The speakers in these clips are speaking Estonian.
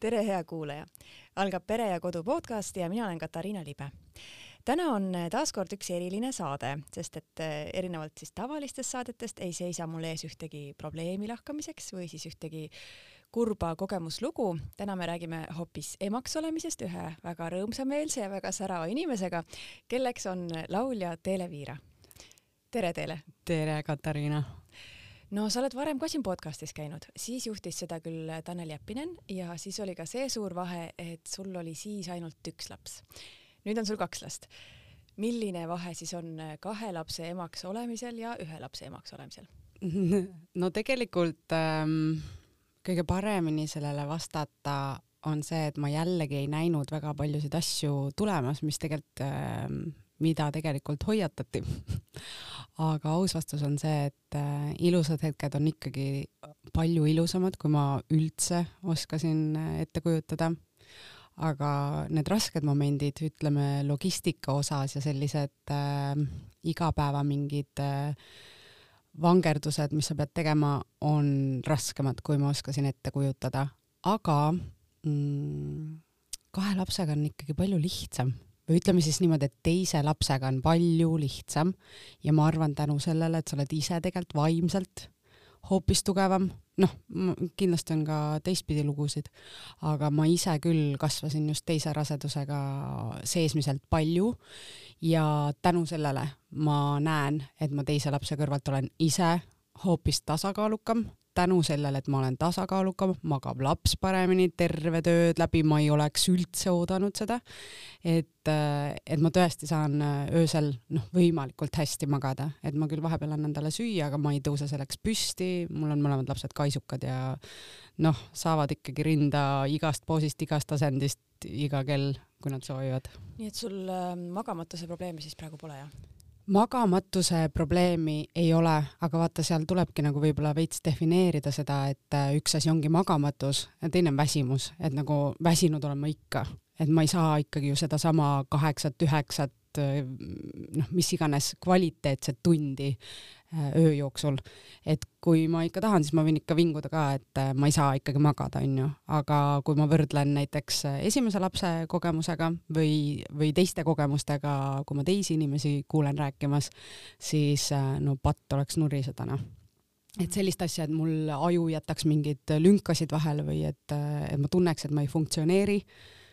tere, hea kuulaja! algab Pere ja Kodu podcast ja mina olen Katariina Libe. täna on taas kord üks eriline saade, sest et eh, erinevalt siis tavalistest saadetest ei seisa mul ees ühtegi probleemi lahkamiseks või siis ühtegi kurba kogemuslugu. täna me räägime hoopis emaks olemisest ühe väga rõõmsameelse ja väga särava inimesega, kelleks on laulja Teele Viira. tere, Teele! tere, Katariina! No sa oled varem ka siin podcastis käinud, siis juhtis seda küll Tanel Jeppinen ja siis oli ka see suur vahe, et sul oli siis ainult üks laps. nüüd on sul kaks last. milline vahe siis on kahe lapse emaks olemisel ja ühe lapse emaks olemisel? no tegelikult ähm, kõige paremini sellele vastata on see, et ma jällegi ei näinud väga paljusid asju tulemas, mis tegelikult ähm, mida tegelikult hoiatati. Aga aus vastus on see, et äh, ilusad hetked on ikkagi palju ilusamad, kui ma üldse oskasin äh, ette kujutada. aga need rasked momendid, ütleme logistika osas ja sellised äh, igapäeva mingid äh, vangerdused, mis sa pead tegema, on raskemad, kui ma oskasin ette kujutada, aga mm, kahe lapsega on ikkagi palju lihtsam või ütleme siis niimoodi, et teise lapsega on palju lihtsam ja ma arvan tänu sellele, et sa oled ise tegelikult vaimselt hoopis tugevam, noh, kindlasti on ka teistpidi lugusid, aga ma ise küll kasvasin just teise rasedusega seesmiselt palju ja tänu sellele ma näen, et ma teise lapse kõrvalt olen ise hoopis tasakaalukam tänu sellele, et ma olen tasakaalukam, magab laps paremini terve tööd läbi, ma ei oleks üldse oodanud seda. et, äh, et ma tõesti saan äh, öösel noh, võimalikult hästi magada, et ma küll vahepeal annan talle süüa, aga ma ei tõuse selleks püsti, mul on mõlemad lapsed kaisukad ja noh, saavad ikkagi rinda igast poosist, igast asendist iga kell, kui nad soovivad. nii et sul äh, magamatuse probleemi siis praegu pole, jah? Magamatuse probleemi ei ole, aga vaata, seal tulebki nagu võib-olla veits defineerida seda, et äh, üks asi ongi magamatus ja teine on väsimus, et nagu väsinud olen ma ikka, et ma ei saa ikkagi ju sedasama kaheksat-üheksat äh, noh, mis iganes kvaliteetset tundi Äh, öö jooksul. et kui ma ikka tahan, siis ma võin ikka vinguda ka, et äh, ma ei saa ikkagi magada, onju, aga kui ma võrdlen näiteks esimese lapse kogemusega või, või teiste kogemustega, kui ma teisi inimesi kuulen rääkimas, siis no patt oleks nuriseda, noh et sellist asja, et mul aju jätaks mingeid lünkasid vahele või et, et ma tunneks, et ma ei funktsioneeri,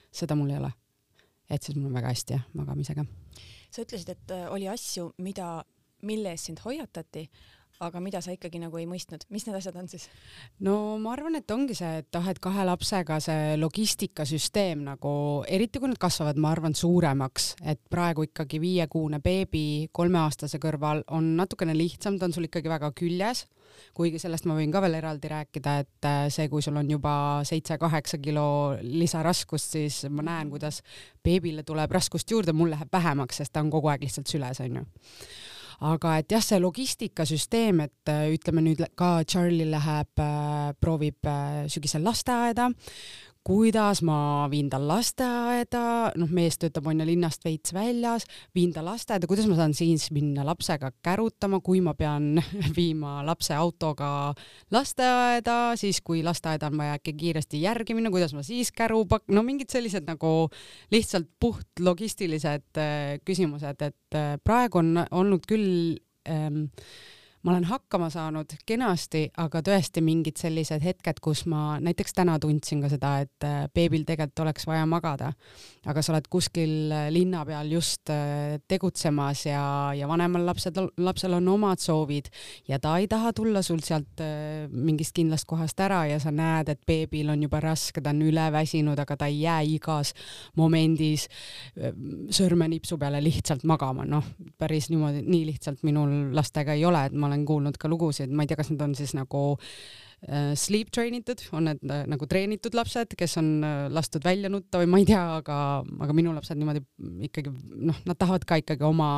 seda mul ei ole. et siis mul on väga hästi magamisega. Sa ütlesid, et oli asju, mida mille eest sind hoiatati, aga mida sa ikkagi nagu ei mõistnud, mis need asjad on siis? no ma arvan, et ongi see, et ah, et kahe lapsega see logistikasüsteem nagu, eriti kui nad kasvavad, ma arvan, suuremaks, et praegu ikkagi viiekuune beebi kolmeaastase kõrval on natukene lihtsam, ta on sul ikkagi väga küljes, kuigi sellest ma võin ka veel eraldi rääkida, et äh, see, kui sul on juba seitse-kaheksa kilo lisaraskust, siis ma näen, kuidas beebile tuleb raskust juurde, mul läheb vähemaks, sest ta on kogu aeg lihtsalt süles, onju aga et jah, see logistikasüsteem, et äh, ütleme nüüd ka Charlie läheb, äh, proovib äh, sügisel lasteaeda, kuidas ma viin ta lasteaeda, noh, mees töötab on ju linnast veits väljas, viin ta lasteaeda, kuidas ma saan siis minna lapsega kärutama, kui ma pean viima lapse autoga lasteaeda, siis kui lasteaeda on vaja äkki kiiresti järgi minna, kuidas ma siis käru pak-, no mingid sellised nagu lihtsalt puht logistilised äh, küsimused, et äh, praegu on olnud küll ähm, ma olen hakkama saanud kenasti, aga tõesti mingid sellised hetked, kus ma näiteks täna tundsin ka seda, et äh, beebil tegelikult oleks vaja magada, aga sa oled kuskil äh, linna peal just äh, tegutsemas ja, ja vanemal lapsed, lapsel on omad soovid ja ta ei taha tulla sul sealt mingist kindlast kohast ära ja sa näed, et beebil on juba raske, ta on üleväsinud, aga ta ei jää igas momendis sõrmenipsu peale lihtsalt magama, noh, päris niimoodi, nii lihtsalt minul lastega ei ole, et ma olen olen kuulnud ka lugusid, ma ei tea, kas need on siis nagu äh, sleep train itud, on need äh, nagu treenitud lapsed, kes on äh, lastud välja nutta või ma ei tea, aga, aga minu lapsed niimoodi ikkagi noh, nad tahavad ka ikkagi oma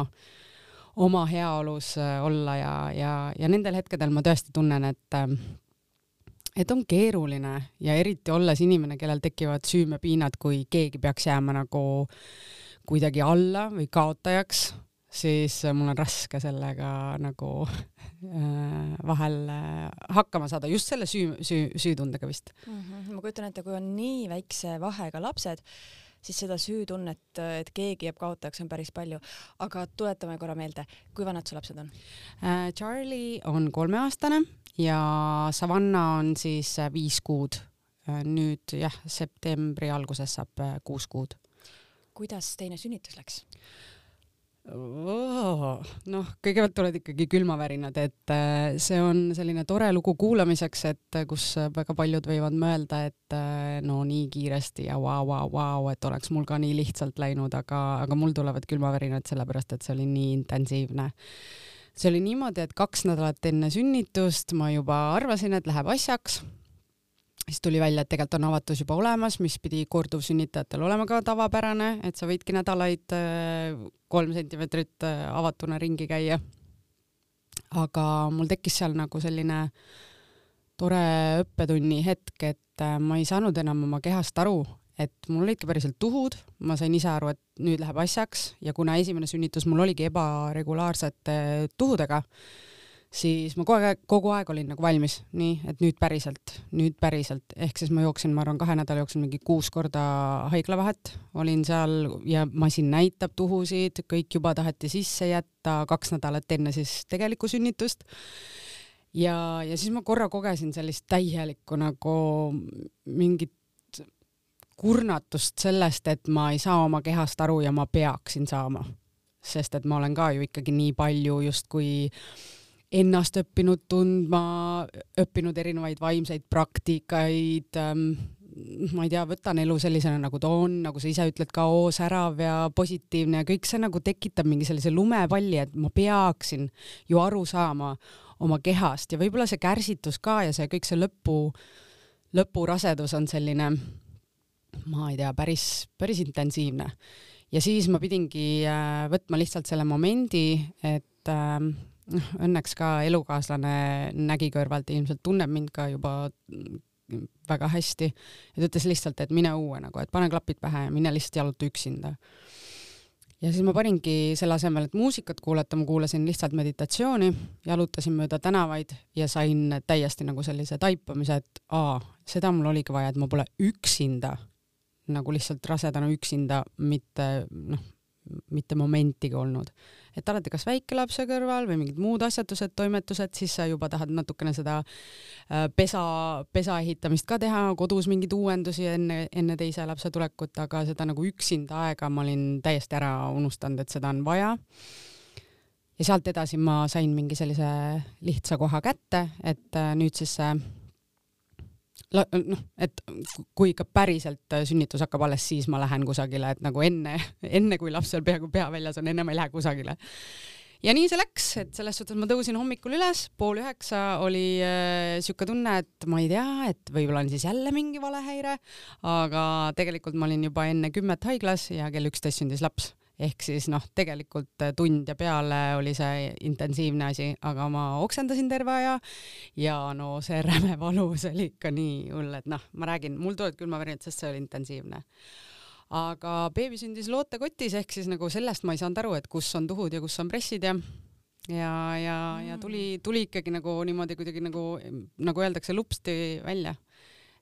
oma heaolus olla ja, ja, ja nendel hetkedel ma tõesti tunnen, et et on keeruline ja eriti olles inimene, kellel tekivad süümepiinad, kui keegi peaks jääma nagu kuidagi alla või kaotajaks siis mul on raske sellega nagu äh, vahel äh, hakkama saada, just selle süü, süü, süütundega vist mm. -hmm. ma kujutan ette, kui on nii väikse vahega lapsed, siis seda süütunnet, et keegi jääb kaotajaks, on päris palju. aga tuletame korra meelde, kui vanad su lapsed on äh,? Charlie on kolmeaastane ja Savannah on siis äh, viis kuud. Äh, nüüd jah, septembri alguses saab äh, kuus kuud. kuidas teine sünnitus läks? Noh, kõigepealt tulevad ikkagi külmavärinad, et see on selline tore lugu kuulamiseks, et kus väga paljud võivad mõelda, et no nii kiiresti ja vau, vau, vau, et oleks mul ka nii lihtsalt läinud, aga, aga mul tulevad külmavärinad sellepärast, et see oli nii intensiivne see oli niimoodi, et kaks nädalat enne sünnitust ma juba arvasin, et läheb asjaks. Siis tuli välja, et tegelikult on avatus juba olemas, mis pidi korduvsünnitajatel olema ka tavapärane, et sa võidki nädalaid äh, kolm sentimeetrit äh, avatuna ringi käia. aga mul tekkis seal nagu selline tore õppetunni hetk, et äh, ma ei saanud enam oma kehast aru, et mul olidki päriselt tuhud, ma sain ise aru, et nüüd läheb asjaks ja kuna esimene sünnitus mul oligi ebaregulaarsete tuhudega, siis ma kogu aeg, kogu aeg olin nagu valmis, nii, et nüüd päriselt, nüüd päriselt, ehk siis ma jooksin, ma arvan, kahe nädala jooksul mingi kuus korda haiglavahet, olin seal ja masin näitab tuhusid, kõik juba taheti sisse jätta kaks nädalat enne siis tegelikku sünnitust. Ja, ja siis ma korra kogesin sellist täielikku nagu mingit kurnatust sellest, et ma ei saa oma kehast aru ja ma peaksin saama. sest et ma olen ka ju ikkagi nii palju justkui ennast õppinud tundma, õppinud erinevaid vaimseid praktikaid ähm,, ma ei tea, võtan elu sellisena, nagu ta on, nagu sa ise ütled ka, oo särav ja positiivne ja kõik see nagu tekitab mingi sellise lumepalli, et ma peaksin ju aru saama oma kehast ja võib-olla see kärsitus ka ja see kõik see lõpu, lõpurasedus on selline ma ei tea, päris, päris intensiivne. ja siis ma pidingi äh, võtma lihtsalt selle momendi, et äh, noh, õnneks ka elukaaslane nägi kõrvalt ilmselt tunneb mind ka juba väga hästi ja ta ütles lihtsalt, et mine õue nagu, et pane klapid pähe ja mine lihtsalt jaluta üksinda. ja siis ma paningi selle asemel, et muusikat kuulata, ma kuulasin lihtsalt meditatsiooni, jalutasin mööda tänavaid ja sain täiesti nagu sellise taipamise, et aa, seda mul oligi vaja, et ma pole üksinda nagu lihtsalt rasedana üksinda, mitte noh, mitte momentigi olnud. Et alati kas väikelapse kõrval või mingid muud asjatused, toimetused, siis sa juba tahad natukene seda äh, pesa, pesa ehitamist ka teha, kodus mingeid uuendusi enne, enne teise lapse tulekut, aga seda nagu üksinda aega ma olin täiesti ära unustanud, et seda on vaja. Ja sealt edasi ma sain mingi sellise lihtsa koha kätte, et äh, nüüd siis see noh, et kui ikka päriselt sünnitus hakkab alles, siis ma lähen kusagile, et nagu enne, enne kui laps veel peaaegu pea väljas on, enne ma ei lähe kusagile. ja nii see läks, et selles suhtes ma tõusin hommikul üles, pool üheksa oli äh, sihuke tunne, et ma ei tea, et võib-olla on siis jälle mingi valehäire, aga tegelikult ma olin juba enne kümmet haiglas ja kell üksteist sündis laps ehk siis noh, tegelikult äh, tund ja peale oli see intensiivne asi, aga ma oksendasin terve aja ja no see räme valus oli ikka nii hull, et noh, ma räägin, mul tulevad külmavärinad, sest see oli intensiivne. aga beebi sündis lootekotis ehk siis nagu sellest ma ei saanud aru, et kus on tuhud ja kus on pressid ja ja, ja mm., ja tuli, tuli ikkagi nagu niimoodi kuidagi nagu, nagu öeldakse, lupsti välja.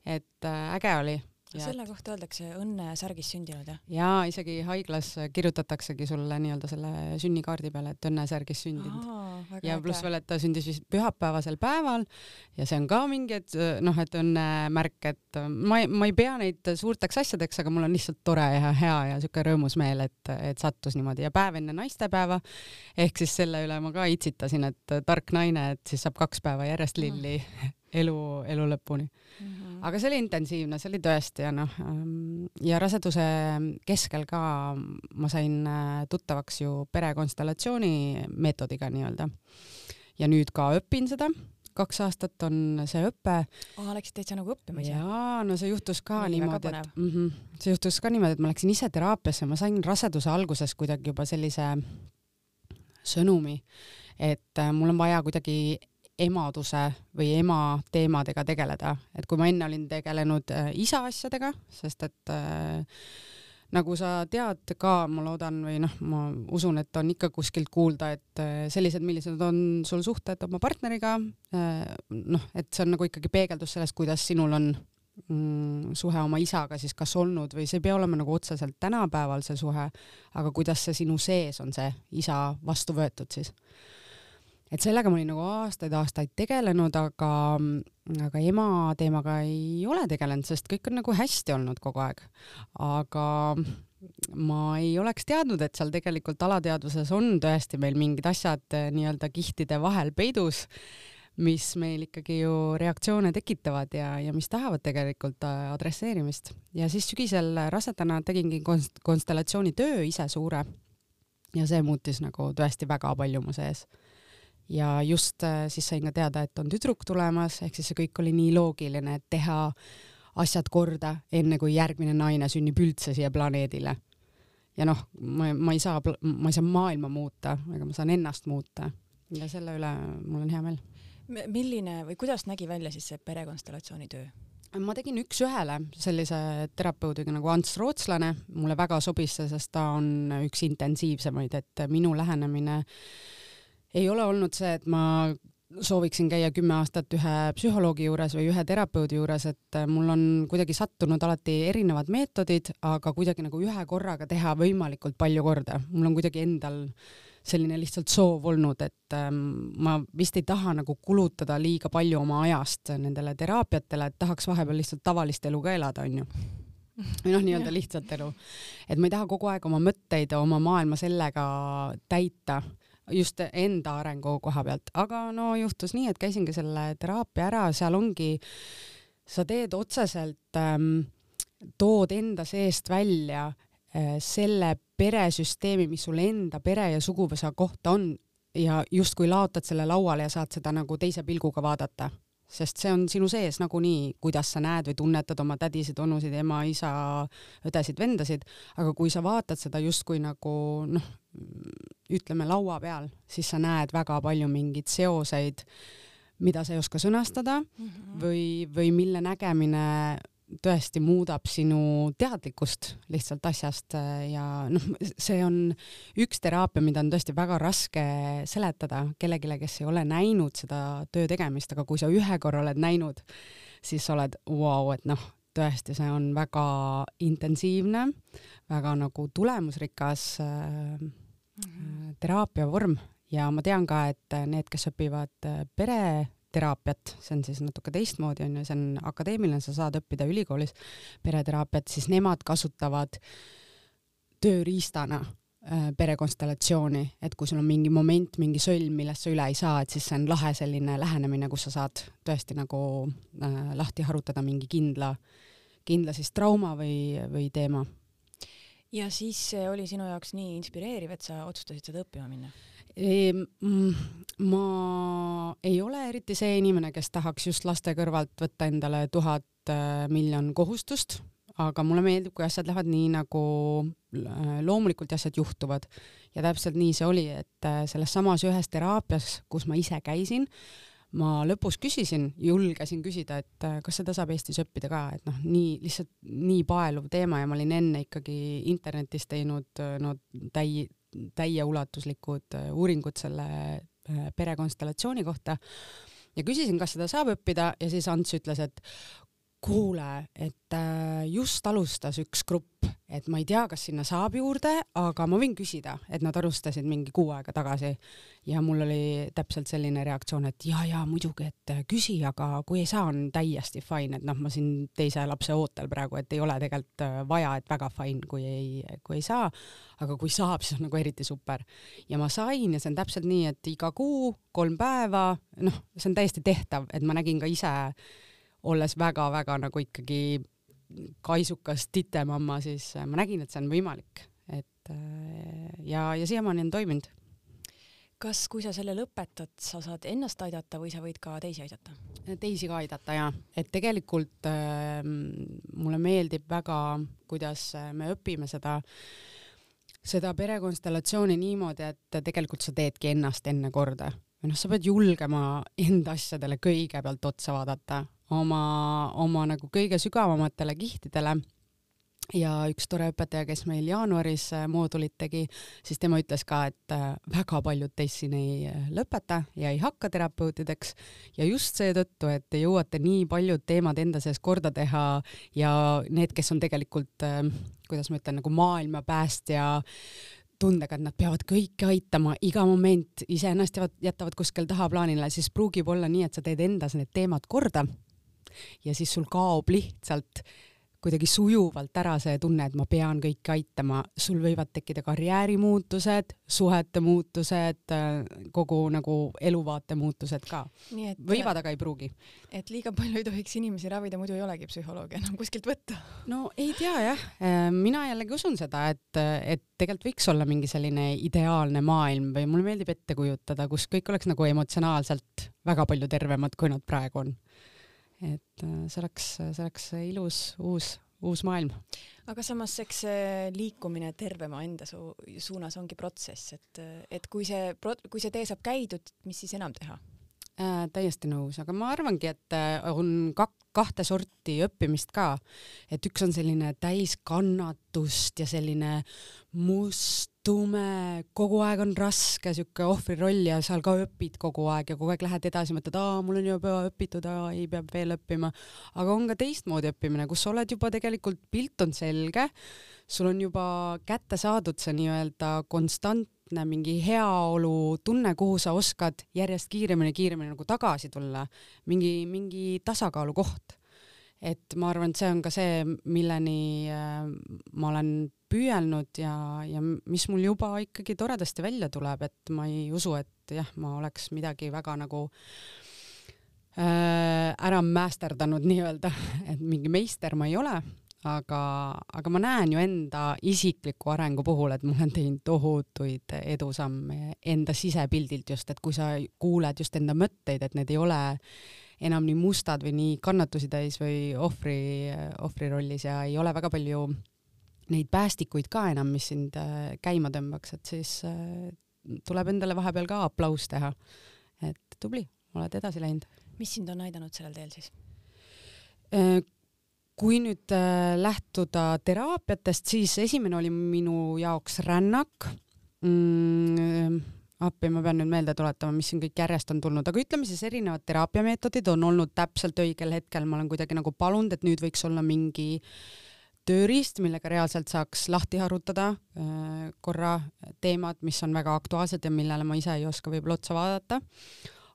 et äh, äge oli selle kohta öeldakse õnne särgis sündinud, jah? jaa, isegi haiglas kirjutataksegi sulle nii-öelda selle sünnikaardi peale, et õnne särgis sündinud. ja pluss veel, et ta sündis vist pühapäevasel päeval ja see on ka mingi, et noh, et õnnemärk, et ma ei, ma ei pea neid suurteks asjadeks, aga mul on lihtsalt tore ja hea ja siuke rõõmus meel, et, et sattus niimoodi ja päev enne naistepäeva ehk siis selle üle ma ka itsitasin, et tark naine, et siis saab kaks päeva järjest lilli mm elu, elu lõpuni mm. -hmm. aga see oli intensiivne, see oli tõesti ja noh, ähm, ja raseduse keskel ka ma sain äh, tuttavaks ju perekonstellatsiooni meetodiga nii-öelda. ja nüüd ka õpin seda, kaks aastat on see õpe. aa, läksid täitsa nagu õppima ise? jaa, no see juhtus ka Nii, niimoodi, et mm -hmm, see juhtus ka niimoodi, et ma läksin ise teraapiasse, ma sain raseduse alguses kuidagi juba sellise sõnumi, et äh, mul on vaja kuidagi emaduse või ema teemadega tegeleda, et kui ma enne olin tegelenud äh, isa asjadega, sest et äh, nagu sa tead ka, ma loodan või noh, ma usun, et on ikka kuskilt kuulda, et äh, sellised, millised on sul suhted oma partneriga, äh, noh, et see on nagu ikkagi peegeldus sellest, kuidas sinul on mm, suhe oma isaga siis kas olnud või see ei pea olema nagu otseselt tänapäeval see suhe, aga kuidas see sinu sees on see isa vastu võetud siis et sellega ma olin nagu aastaid-aastaid tegelenud, aga, aga ema teemaga ei ole tegelenud, sest kõik on nagu hästi olnud kogu aeg. aga ma ei oleks teadnud, et seal tegelikult alateadvuses on tõesti meil mingid asjad eh, nii-öelda kihtide vahel peidus, mis meil ikkagi ju reaktsioone tekitavad ja, ja mis tahavad tegelikult eh, adresseerimist. ja siis sügisel rasedana tegingi konst-, konstellatsiooni töö ise suure ja see muutis nagu tõesti väga palju mu sees ja just äh, siis sain ka teada, et on tüdruk tulemas, ehk siis see kõik oli nii loogiline, et teha asjad korda, enne kui järgmine naine sünnib üldse siia planeedile. ja noh, ma, ma ei saa, ma ei saa maailma muuta, aga ma saan ennast muuta ja selle üle mul on hea meel. milline või kuidas nägi välja siis see perekonstellatsiooni töö? ma tegin üks-ühele sellise terapeudiga nagu Ants Rootslane, mulle väga sobis see, sest ta on üks intensiivsemaid, et minu lähenemine äh, ei ole olnud see, et ma sooviksin käia kümme aastat ühe psühholoogi juures või ühe terapeudi juures, et äh, mul on kuidagi sattunud alati erinevad meetodid, aga kuidagi nagu ühe korraga teha võimalikult palju korda. mul on kuidagi endal selline lihtsalt soov olnud, et ähm, ma vist ei taha nagu kulutada liiga palju oma ajast nendele teraapiatele, et tahaks vahepeal lihtsalt tavalist elu ka elada, onju või noh, nii-öelda lihtsalt elu. et ma ei taha kogu aeg oma mõtteid oma maailma sellega täita just enda arengu koha pealt, aga no juhtus nii, et käisingi selle teraapia ära, seal ongi, sa teed otseselt ähm,, tood enda seest välja äh, selle peresüsteemi, mis sul enda pere ja suguvõsa kohta on. Ja justkui laotad selle lauale ja saad seda nagu teise pilguga vaadata. Sest see on sinu sees nagunii, kuidas sa näed või tunnetad oma tädisid, onusid, ema, isa, õdesid, vendasid, aga kui sa vaatad seda justkui nagu noh, ütleme laua peal, siis sa näed väga palju mingeid seoseid, mida sa ei oska sõnastada mm -hmm. või, või mille nägemine tõesti muudab sinu teadlikkust lihtsalt asjast ja noh, see on üks teraapia, mida on tõesti väga raske seletada kellelegi, kes ei ole näinud seda töö tegemist, aga kui sa ühe korra oled näinud, siis sa oled vau wow,, et noh, tõesti, see on väga intensiivne, väga nagu tulemusrikas äh, Äh, teraapia vorm ja ma tean ka, et need, kes õpivad äh, pereteraapiat, see on siis natuke teistmoodi onju, see on akadeemiline, sa saad õppida ülikoolis pereteraapiat, siis nemad kasutavad tööriistana äh, perekonstellatsiooni, et kui sul on mingi moment, mingi sõlm, millest sa üle ei saa, et siis see on lahe selline lähenemine, kus sa saad tõesti nagu äh, lahti harutada mingi kindla, kindla siis trauma või, või teema ja siis see oli sinu jaoks nii inspireeriv, et sa otsustasid seda õppima minna? ma ei ole eriti see inimene, kes tahaks just laste kõrvalt võtta endale tuhat äh, miljon kohustust, aga mulle meeldib, kui asjad lähevad nii, nagu äh, loomulikult asjad juhtuvad. ja täpselt nii see oli, et äh, selles samas ühes teraapias, kus ma ise käisin, ma lõpus küsisin, julgesin küsida, et äh, kas seda saab Eestis õppida ka, et noh, nii lihtsalt nii paeluv teema ja ma olin enne ikkagi internetis teinud äh, no täi-, täieulatuslikud äh, uuringud selle perekonstellatsiooni kohta. Ja küsisin, kas seda saab õppida ja siis Ants ütles, et kuule, et just alustas üks grupp et ma ei tea, kas sinna saab juurde, aga ma võin küsida, et nad alustasid mingi kuu aega tagasi. Ja mul oli täpselt selline reaktsioon, et ja, ja muidugi, et küsi, aga kui ei saa, on täiesti fine, et noh, ma siin teise lapse ootel praegu, et ei ole tegelikult äh, vaja, et väga fine, kui ei, kui ei saa, aga kui saab, siis on nagu eriti super. ja ma sain ja see on täpselt nii, et iga kuu kolm päeva, noh, see on täiesti tehtav, et ma nägin ka ise olles väga-väga nagu ikkagi kaisukas titemamma, siis äh, ma nägin, et see on võimalik, et äh, ja, ja siiamaani on toiminud. kas, kui sa selle lõpetad, sa saad ennast aidata või sa võid ka teisi aidata? teisi ka aidata ja, et tegelikult äh, mulle meeldib väga, kuidas äh, me õpime seda seda perekonstellatsiooni niimoodi, et tegelikult sa teedki ennast enne korda või noh, sa pead julgema enda asjadele kõigepealt otsa vaadata, oma, oma nagu kõige sügavamatele kihtidele. Ja üks tore õpetaja, kes meil jaanuaris äh, moodulit tegi, siis tema ütles ka, et äh, väga paljud teist siin ei äh, lõpeta ja ei hakka terapeutideks. Ja just seetõttu, et te jõuate nii paljud teemad enda sees korda teha ja need, kes on tegelikult, kuidas ma ütlen, nagu maailmapäästja tundega, et nad peavad kõike aitama, iga moment iseennast jätavad kuskil tahaplaanile, siis pruugib olla nii, et sa teed endas need teemad korda ja siis sul kaob lihtsalt kuidagi sujuvalt ära see tunne, et ma pean kõiki aitama, sul võivad tekkida karjäärimuutused, suhete muutused, kogu nagu eluvaate muutused ka. võivad, aga ei pruugi. et liiga palju ei tohiks inimesi ravida, muidu ei olegi psühholoogi enam kuskilt võtta. no ei tea jah, mina jällegi usun seda, et, et tegelikult võiks olla mingi selline ideaalne maailm või mulle meeldib ette kujutada, kus kõik oleks nagu emotsionaalselt väga palju tervemad, kui nad praegu on et äh, see oleks, see oleks ilus uus, uus maailm. aga samas, eks see liikumine tervema enda su suunas ongi protsess, et, et kui see, kui see tee saab käidud, mis siis enam teha? Äh, täiesti nõus, aga ma arvangi, et äh, on kak-, kahte sorti õppimist ka. et üks on selline täis kannatust ja selline must, tume, kogu aeg on raske sihuke ohvri roll ja seal ka õpid kogu aeg ja kogu aeg lähed edasi, mõtled, aa, mul on juba õpitud, aa, ei, peab veel õppima. aga on ka teistmoodi õppimine, kus sa oled juba tegelikult, pilt on selge, sul on juba kätte saadud see nii-öelda konstantne mingi heaolu tunne, kuhu sa oskad järjest kiiremini, kiiremini nagu tagasi tulla, mingi, mingi tasakaalu koht et ma arvan, et see on ka see, milleni äh, ma olen püüelnud ja, ja mis mul juba ikkagi toredasti välja tuleb, et ma ei usu, et jah, ma oleks midagi väga nagu äh, ära mästerdanud nii-öelda, et mingi meister ma ei ole, aga, aga ma näen ju enda isikliku arengu puhul, et ma olen teinud tohutuid edusamme enda sisepildilt just, et kui sa kuuled just enda mõtteid, et need ei ole enam nii mustad või nii kannatusi täis või ohvri, ohvri rollis ja ei ole väga palju neid päästikuid ka enam, mis sind äh, käima tõmbaks, et siis äh, tuleb endale vahepeal ka aplaus teha. et tubli, oled edasi läinud. mis sind on aidanud sellel teel siis? Äh, kui nüüd lähtuda teraapiatest, siis esimene oli minu jaoks rännak mm, appi, ma pean nüüd meelde tuletama, mis siin kõik järjest on tulnud, aga ütleme siis erinevad teraapiameetodid on olnud täpselt õigel hetkel, ma olen kuidagi nagu palunud, et nüüd võiks olla mingi tööriist, millega reaalselt saaks lahti harutada äh, korra teemad, mis on väga aktuaalsed ja millele ma ise ei oska võib-olla otsa vaadata.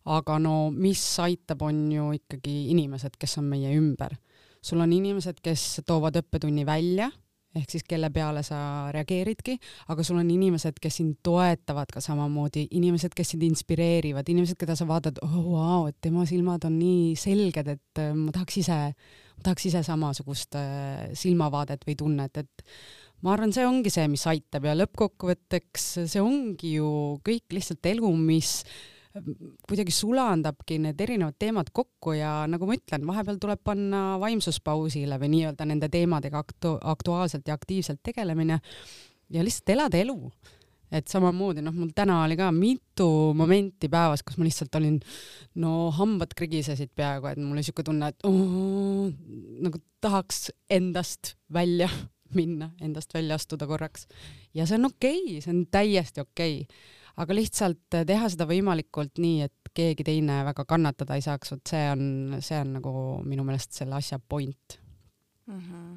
aga no mis aitab, on ju ikkagi inimesed, kes on meie ümber. sul on inimesed, kes toovad õppetunni välja ehk siis kelle peale sa reageeridki, aga sul on inimesed, kes sind toetavad ka samamoodi, inimesed, kes sind inspireerivad, inimesed, keda sa vaatad, oh vau wow,, et tema silmad on nii selged, et äh, ma tahaks ise, tahaks ise samasugust äh, silmavaadet või tunnet, et ma arvan, see ongi see, mis aitab ja lõppkokkuvõtteks see ongi ju kõik lihtsalt elu, mis kuidagi sulandabki need erinevad teemad kokku ja nagu ma ütlen, vahepeal tuleb panna vaimsuspausile või nii-öelda nende teemadega aktu-, aktuaalselt ja aktiivselt tegelemine ja lihtsalt elada elu. Et samamoodi, noh, mul täna oli ka mitu momenti päevas, kus ma lihtsalt olin, no hambad krigisesid peaaegu, et mul oli siuke tunne, et oo, nagu tahaks endast välja minna, endast välja astuda korraks. ja see on okei okay,, see on täiesti okei okay aga lihtsalt teha seda võimalikult nii, et keegi teine väga kannatada ei saaks, vot see on, see on nagu minu meelest selle asja point mm. -hmm.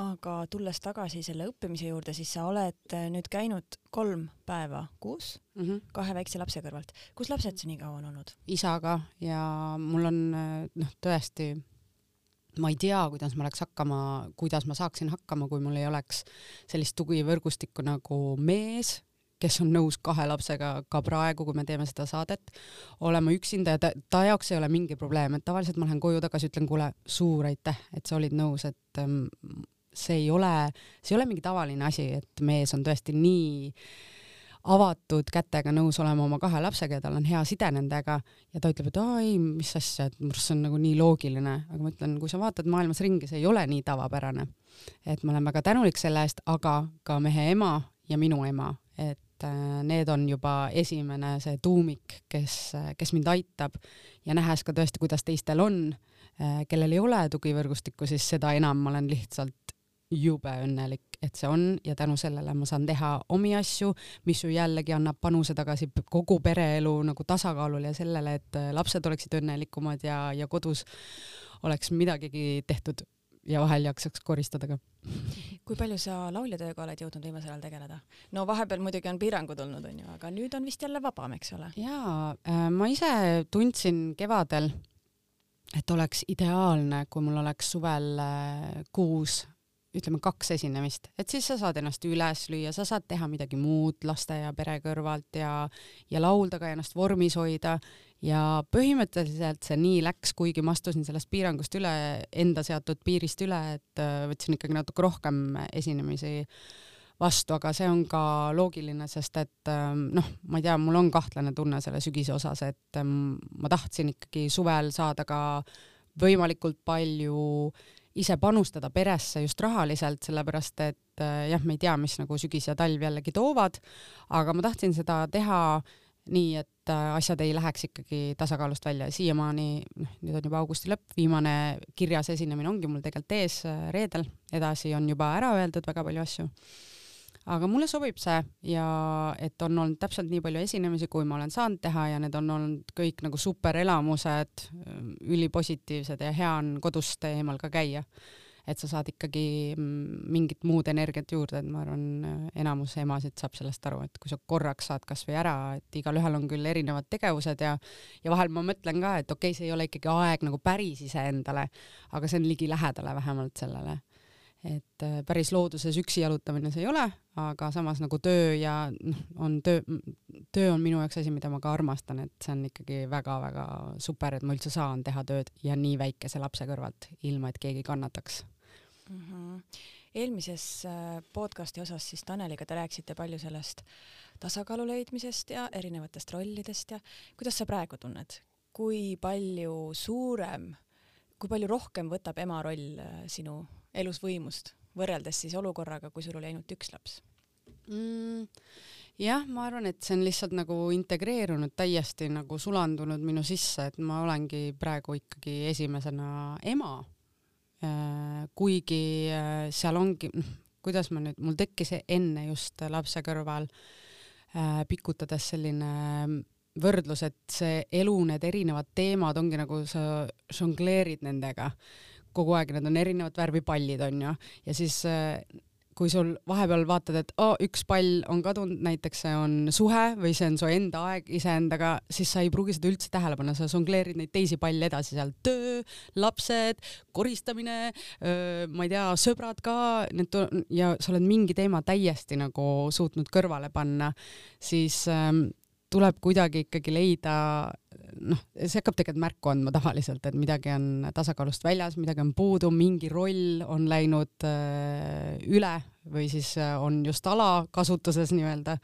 Aga tulles tagasi selle õppimise juurde, siis sa oled nüüd käinud kolm päeva kuus mm -hmm. kahe väikse lapse kõrvalt. kus lapsed sa nii kaua on olnud? isaga ja mul on noh, tõesti ma ei tea, kuidas ma oleks hakkama, kuidas ma saaksin hakkama, kui mul ei oleks sellist tugivõrgustikku nagu mees kes on nõus kahe lapsega ka praegu, kui me teeme seda saadet, olema üksinda ja ta, ta jaoks ei ole mingi probleem, et tavaliselt ma lähen koju tagasi, ütlen, kuule, suur aitäh, et sa olid nõus, et ähm, see ei ole, see ei ole mingi tavaline asi, et mees on tõesti nii avatud kätega nõus olema oma kahe lapsega ja tal on hea side nendega ja ta ütleb, et aa ei, mis asja, et minu arust see on nagu nii loogiline, aga ma ütlen, kui sa vaatad maailmas ringi, see ei ole nii tavapärane. et ma olen väga tänulik selle eest, aga ka mehe ema ja minu ema, et äh, need on juba esimene see tuumik, kes, kes mind aitab ja nähes ka tõesti, kuidas teistel on, äh, kellel ei ole tugivõrgustikku, siis seda enam ma olen lihtsalt jube õnnelik, et see on ja tänu sellele ma saan teha omi asju, mis ju jällegi annab panuse tagasi kogu pereelu nagu tasakaalule ja sellele, et äh, lapsed oleksid õnnelikumad ja, ja kodus oleks midagigi tehtud ja vahel jaksaks koristada ka. kui palju sa lauljatööga oled jõudnud viimasel ajal tegeleda? no vahepeal muidugi on piirangud olnud, onju, aga nüüd on vist jälle vabam, eks ole? jaa äh,, ma ise tundsin kevadel, et oleks ideaalne, kui mul oleks suvel äh, kuus ütleme kaks esinemist, et siis sa saad ennast üles lüüa, sa saad teha midagi muud laste ja pere kõrvalt ja, ja laulda ka ennast vormis hoida. Ja põhimõtteliselt see nii läks, kuigi ma astusin sellest piirangust üle, enda seatud piirist üle, et äh, võtsin ikkagi natuke rohkem esinemisi vastu, aga see on ka loogiline, sest et ähm, noh, ma ei tea, mul on kahtlane tunne selle sügise osas, et ähm, ma tahtsin ikkagi suvel saada ka võimalikult palju ise panustada peresse just rahaliselt, sellepärast et äh, jah, me ei tea, mis nagu sügis ja talv jällegi toovad, aga ma tahtsin seda teha nii, et äh, asjad ei läheks ikkagi tasakaalust välja. Ja siiamaani, noh, nüüd on juba augusti lõpp, viimane kirjas esinemine ongi mul tegelikult ees äh, reedel, edasi on juba ära öeldud väga palju asju aga mulle sobib see ja et on olnud täpselt nii palju esinemisi, kui ma olen saanud teha ja need on olnud kõik nagu superelamused, ülipositiivsed ja hea on kodust eemal ka käia. et sa saad ikkagi mingit muud energiat juurde, et ma arvan, enamus emasid saab sellest aru, et kui sa korraks saad kasvõi ära, et igalühel on küll erinevad tegevused ja ja vahel ma mõtlen ka, et okei okay,, see ei ole ikkagi aeg nagu päris iseendale, aga see on ligilähedale vähemalt sellele et äh, päris looduses üksi jalutamine see ei ole, aga samas nagu töö ja noh, on töö, töö on minu jaoks asi, mida ma ka armastan, et see on ikkagi väga-väga super, et ma üldse saan teha tööd ja nii väikese lapse kõrvalt, ilma et keegi kannataks mm. -hmm. eelmises äh, podcasti osas siis Taneliga te rääkisite palju sellest tasakaalu leidmisest ja erinevatest rollidest ja kuidas sa praegu tunned, kui palju suurem, kui palju rohkem võtab ema roll äh, sinu elus võimust, võrreldes siis olukorraga, kui sul oli ainult üks laps mm,? jah, ma arvan, et see on lihtsalt nagu integreerunud täiesti nagu sulandunud minu sisse, et ma olengi praegu ikkagi esimesena ema. Äh, kuigi äh, seal ongi, noh, kuidas ma nüüd, mul tekkis enne just lapse kõrval äh, pikutades selline võrdlus, et see elu, need erinevad teemad ongi nagu sa žongleerid nendega kogu aeg, need on erinevat värvi pallid, onju, ja siis äh, kui sul vahepeal vaatad, et oh, üks pall on kadunud, näiteks see on suhe või see on su enda aeg iseendaga, siis sa ei pruugi seda üldse tähele panna, sa žongleerid neid teisi palle edasi seal, töö, lapsed, koristamine, ma ei tea, sõbrad ka, need ja sa oled mingi teema täiesti nagu suutnud kõrvale panna, siis ähm, tuleb kuidagi ikkagi leida, noh, see hakkab tegelikult märku andma tavaliselt, et midagi on tasakaalust väljas, midagi on puudu, mingi roll on läinud äh, üle või siis äh, on just alakasutuses nii-öelda.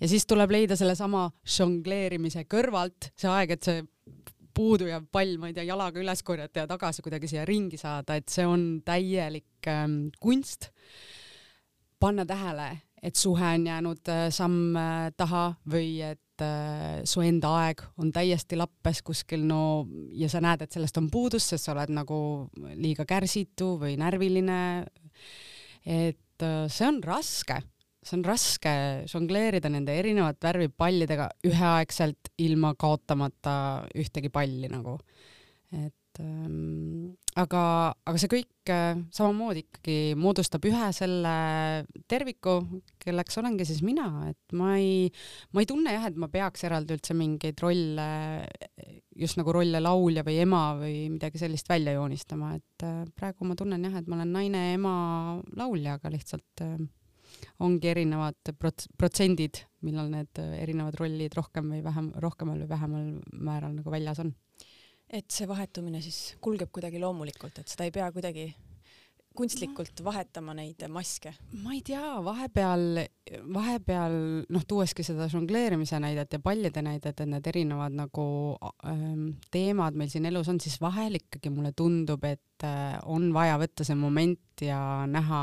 ja siis tuleb leida sellesama žongleerimise kõrvalt see aeg, et see puudujav pall, ma ei tea, jalaga üles korjata ja tagasi kuidagi siia ringi saada, et see on täielik ähm, kunst. panna tähele, et suhe on jäänud äh, samm äh, taha või et et äh, su enda aeg on täiesti lappes kuskil, no ja sa näed, et sellest on puudus, sest sa oled nagu liiga kärsitu või närviline. et äh, see on raske, see on raske žongleerida nende erinevat värvi pallidega üheaegselt ilma kaotamata ühtegi palli nagu. et ähm, aga, aga see kõik äh, samamoodi ikkagi moodustab ühe selle terviku, kelleks olengi siis mina, et ma ei, ma ei tunne jah, et ma peaks eraldi üldse mingeid rolle, just nagu rolle laulja või ema või midagi sellist välja joonistama, et äh, praegu ma tunnen jah, et ma olen naine, ema, laulja, aga lihtsalt äh, ongi erinevad prots-, protsendid, millal need erinevad rollid rohkem või vähem, rohkemal või vähemal määral nagu väljas on et see vahetumine siis kulgeb kuidagi loomulikult, et seda ei pea kuidagi kunstlikult vahetama neid maske? ma ei tea, vahepeal, vahepeal noh, tuueski seda žongleerimise näidet ja pallide näidet, et need erinevad nagu ähm, teemad meil siin elus on, siis vahel ikkagi mulle tundub, et äh, on vaja võtta see moment ja näha,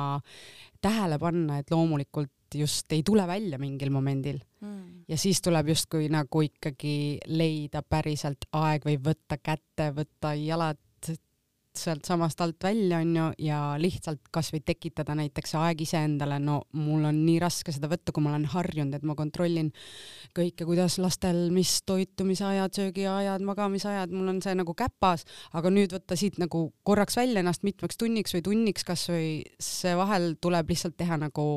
tähele panna, et loomulikult just ei tule välja mingil momendil. Mm. ja siis tuleb justkui nagu ikkagi leida päriselt aeg või võtta kätte, võtta jalad sealtsamast alt välja, onju, ja lihtsalt kasvõi tekitada näiteks aeg iseendale, no mul on nii raske seda võtta, kui ma olen harjunud, et ma kontrollin kõike, kuidas lastel, mis toitumisajad, söögiajad, magamisajad, mul on see nagu käpas, aga nüüd võtta siit nagu korraks välja ennast mitmeks tunniks või tunniks kasvõi, see vahel tuleb lihtsalt teha nagu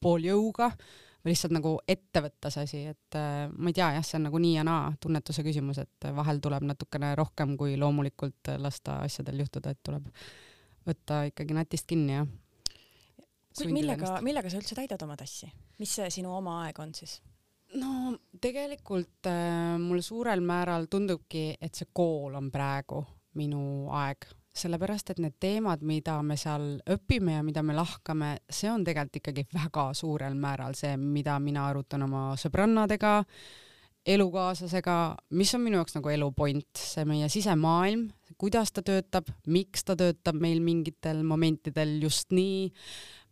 pool jõuga või lihtsalt nagu ette võtta see asi, et äh, ma ei tea, jah, see on nagu nii ja naa tunnetuse küsimus, et vahel tuleb natukene rohkem kui loomulikult lasta asjadel juhtuda, et tuleb võtta ikkagi natist kinni ja millega, millega sa üldse täidad oma tassi, mis see sinu oma aeg on siis? no tegelikult äh, mulle suurel määral tundubki, et see kool on praegu minu aeg sellepärast et need teemad, mida me seal õpime ja mida me lahkame, see on tegelikult ikkagi väga suurel määral see, mida mina arutan oma sõbrannadega, elukaaslasega, mis on minu jaoks nagu elu point, see meie sisemaailm, kuidas ta töötab, miks ta töötab meil mingitel momentidel just nii,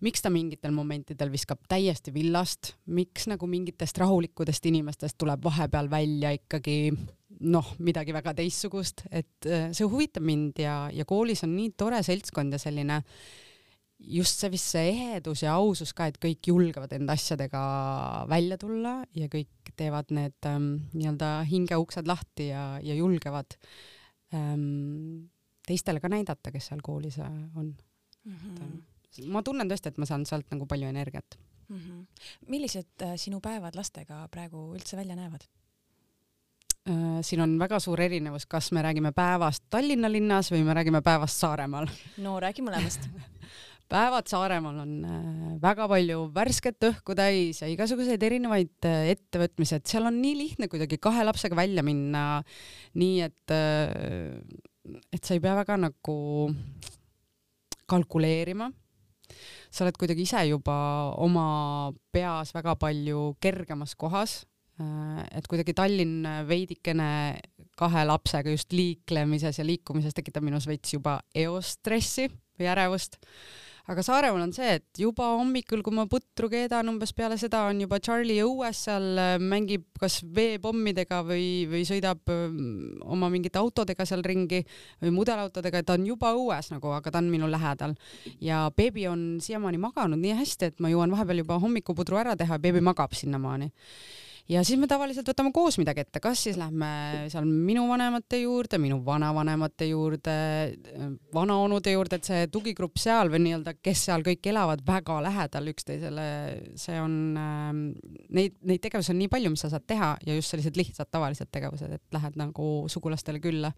miks ta mingitel momentidel viskab täiesti villast, miks nagu mingitest rahulikudest inimestest tuleb vahepeal välja ikkagi noh, midagi väga teistsugust, et äh, see huvitab mind ja, ja koolis on nii tore seltskond ja selline just see vist see ehedus ja ausus ka, et kõik julgevad enda asjadega välja tulla ja kõik teevad need ähm, nii-öelda hingeuksed lahti ja, ja julgevad ähm, teistele ka näidata, kes seal koolis äh, on mm. -hmm. ma tunnen tõesti, et ma saan sealt nagu palju energiat mm. -hmm. millised äh, sinu päevad lastega praegu üldse välja näevad? Äh, siin on väga suur erinevus, kas me räägime päevast Tallinna linnas või me räägime päevast Saaremaal. no räägi mõlemast. Päevad Saaremaal on äh, väga palju värsket õhku täis ja igasuguseid erinevaid äh, ettevõtmisi, et seal on nii lihtne kuidagi kahe lapsega välja minna, nii et, et sa ei pea väga nagu kalkuleerima. Sa oled kuidagi ise juba oma peas väga palju kergemas kohas et kuidagi Tallinn veidikene kahe lapsega just liiklemises ja liikumises tekitab minus veits juba eostressi või ärevust. aga Saaremaal on see, et juba hommikul, kui ma putru keedan, umbes peale seda on juba Charlie õues seal, äh, mängib kas veepommidega või, või sõidab oma mingite autodega seal ringi või mudelautodega, ta on juba õues nagu, aga ta on minu lähedal. ja beebi on siiamaani maganud nii hästi, et ma jõuan vahepeal juba hommikupudru ära teha, beebi magab sinnamaani ja siis me tavaliselt võtame koos midagi ette, kas siis lähme seal minu vanemate juurde, minu vanavanemate juurde, vanaonude juurde, et see tugigrupp seal või nii-öelda, kes seal kõik elavad väga lähedal üksteisele, see on äh,, neid, neid tegevusi on nii palju, mis sa saad teha ja just sellised lihtsad tavalised tegevused, et lähed nagu sugulastele külla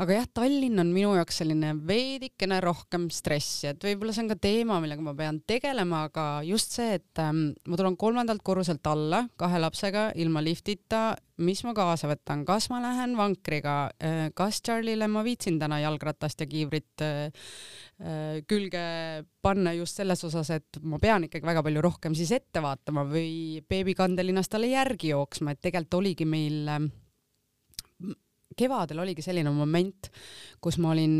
aga jah, Tallinn on minu jaoks selline veidikene rohkem stressi, et võib-olla see on ka teema, millega ma pean tegelema, aga just see, et ähm, ma tulen kolmandalt korruselt alla kahe lapsega ilma liftita, mis ma kaasa võtan, kas ma lähen vankriga? Äh,, kas Charlie'le ma viitsin täna jalgratast ja kiivrit äh, äh, külge panna just selles osas, et ma pean ikkagi väga palju rohkem siis ette vaatama või beebikandelinnas talle järgi jooksma, et tegelikult oligi meil äh, kevadel oligi selline moment, kus ma olin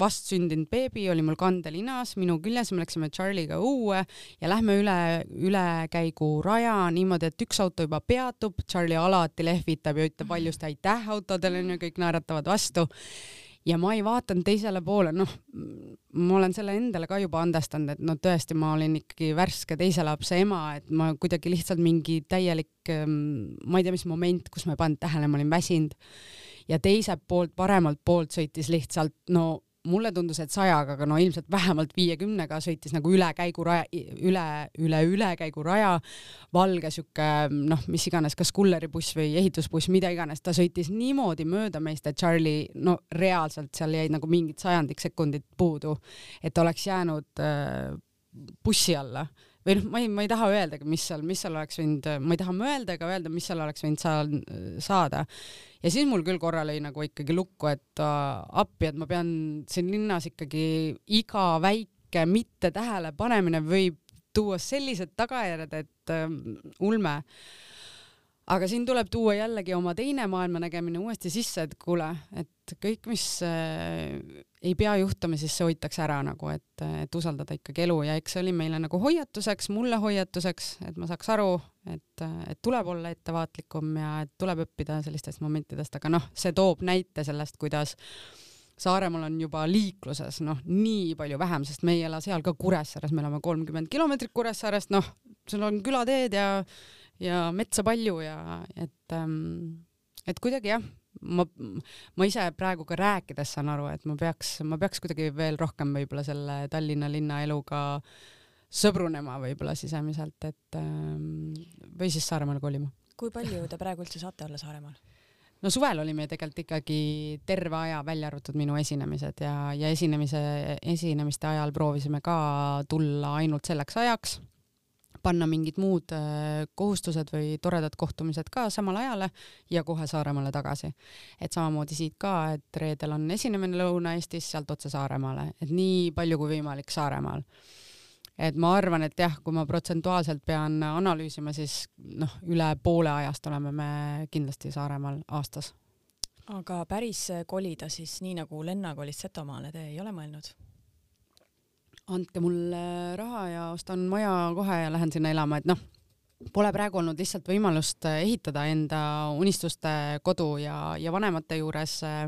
vastsündinud beebi, oli mul kandelinas minu küljes, me läksime Charlie'ga õue ja lähme üle, ülekäiguraja niimoodi, et üks auto juba peatub, Charlie alati lehvitab ja ütleb valjusti aitäh autodele, onju, kõik naeratavad vastu. Ja ma ei vaadanud teisele poole, noh, ma olen selle endale ka juba andestanud, et no tõesti, ma olin ikkagi värske teise lapse ema, et ma kuidagi lihtsalt mingi täielik, ma ei tea, mis moment, kus ma ei pannud tähele, ma olin väsinud ja teiselt poolt, paremalt poolt sõitis lihtsalt no mulle tundus, et sajaga, aga no ilmselt vähemalt viiekümnega sõitis nagu üle käiguraja, üle, üle ülekäiguraja, valge sihuke noh, mis iganes, kas kulleribuss või ehitusbuss, mida iganes, ta sõitis niimoodi mööda meist, et Charlie no reaalselt seal jäid nagu mingid sajandik sekundit puudu, et oleks jäänud äh, bussi alla või noh, ma ei, ma ei taha öeldagi, mis seal, mis seal oleks võinud, ma ei taha mõelda ega öelda, mis seal oleks võinud seal saada. ja siis mul küll korra lõi nagu ikkagi lukku, et äh, appi, et ma pean siin linnas ikkagi iga väike mitte tähelepanemine võib tuua sellised tagajärjed, et äh, ulme aga siin tuleb tuua jällegi oma teine maailmanägemine uuesti sisse, et kuule, et kõik, mis äh, ei pea juhtuma, siis see hoitakse ära nagu, et, et usaldada ikkagi elu. Ja eks see oli meile nagu hoiatuseks, mulle hoiatuseks, et ma saaks aru, et, et tuleb olla ettevaatlikum ja et tuleb õppida sellistest momentidest, aga noh, see toob näite sellest, kuidas Saaremaal on juba liikluses noh, nii palju vähem, sest me ei ela seal ka Kuressaares, me elame kolmkümmend kilomeetrit Kuressaarest, noh, sul on külateed ja, ja metsa palju ja et et kuidagi jah, ma, ma ise praegu ka rääkides saan aru, et ma peaks, ma peaks kuidagi veel rohkem võib-olla selle Tallinna linnaeluga sõbrunema võib-olla sisemiselt, et ähm, või siis Saaremaale kolima. kui palju te praegu üldse saate olla Saaremaal? no suvel olime tegelikult ikkagi terve aja, välja arvatud minu esinemised ja, ja esinemise, esinemiste ajal proovisime ka tulla ainult selleks ajaks, panna mingid muud äh, kohustused või toredad kohtumised ka samale ajale ja kohe Saaremaale tagasi. et samamoodi siit ka, et reedel on esinemine Lõuna-Eestis, sealt otse Saaremaale, et nii palju kui võimalik Saaremaal et ma arvan, et jah, kui ma protsentuaalselt pean analüüsima, siis noh, üle poole ajast oleme me kindlasti Saaremaal aastas. aga päris kolida siis nii nagu Lenna kolis Setomaale, te ei ole mõelnud? Andke mulle raha ja ostan maja kohe ja lähen sinna elama, et noh, pole praegu olnud lihtsalt võimalust ehitada enda unistuste kodu ja, ja vanemate juures äh,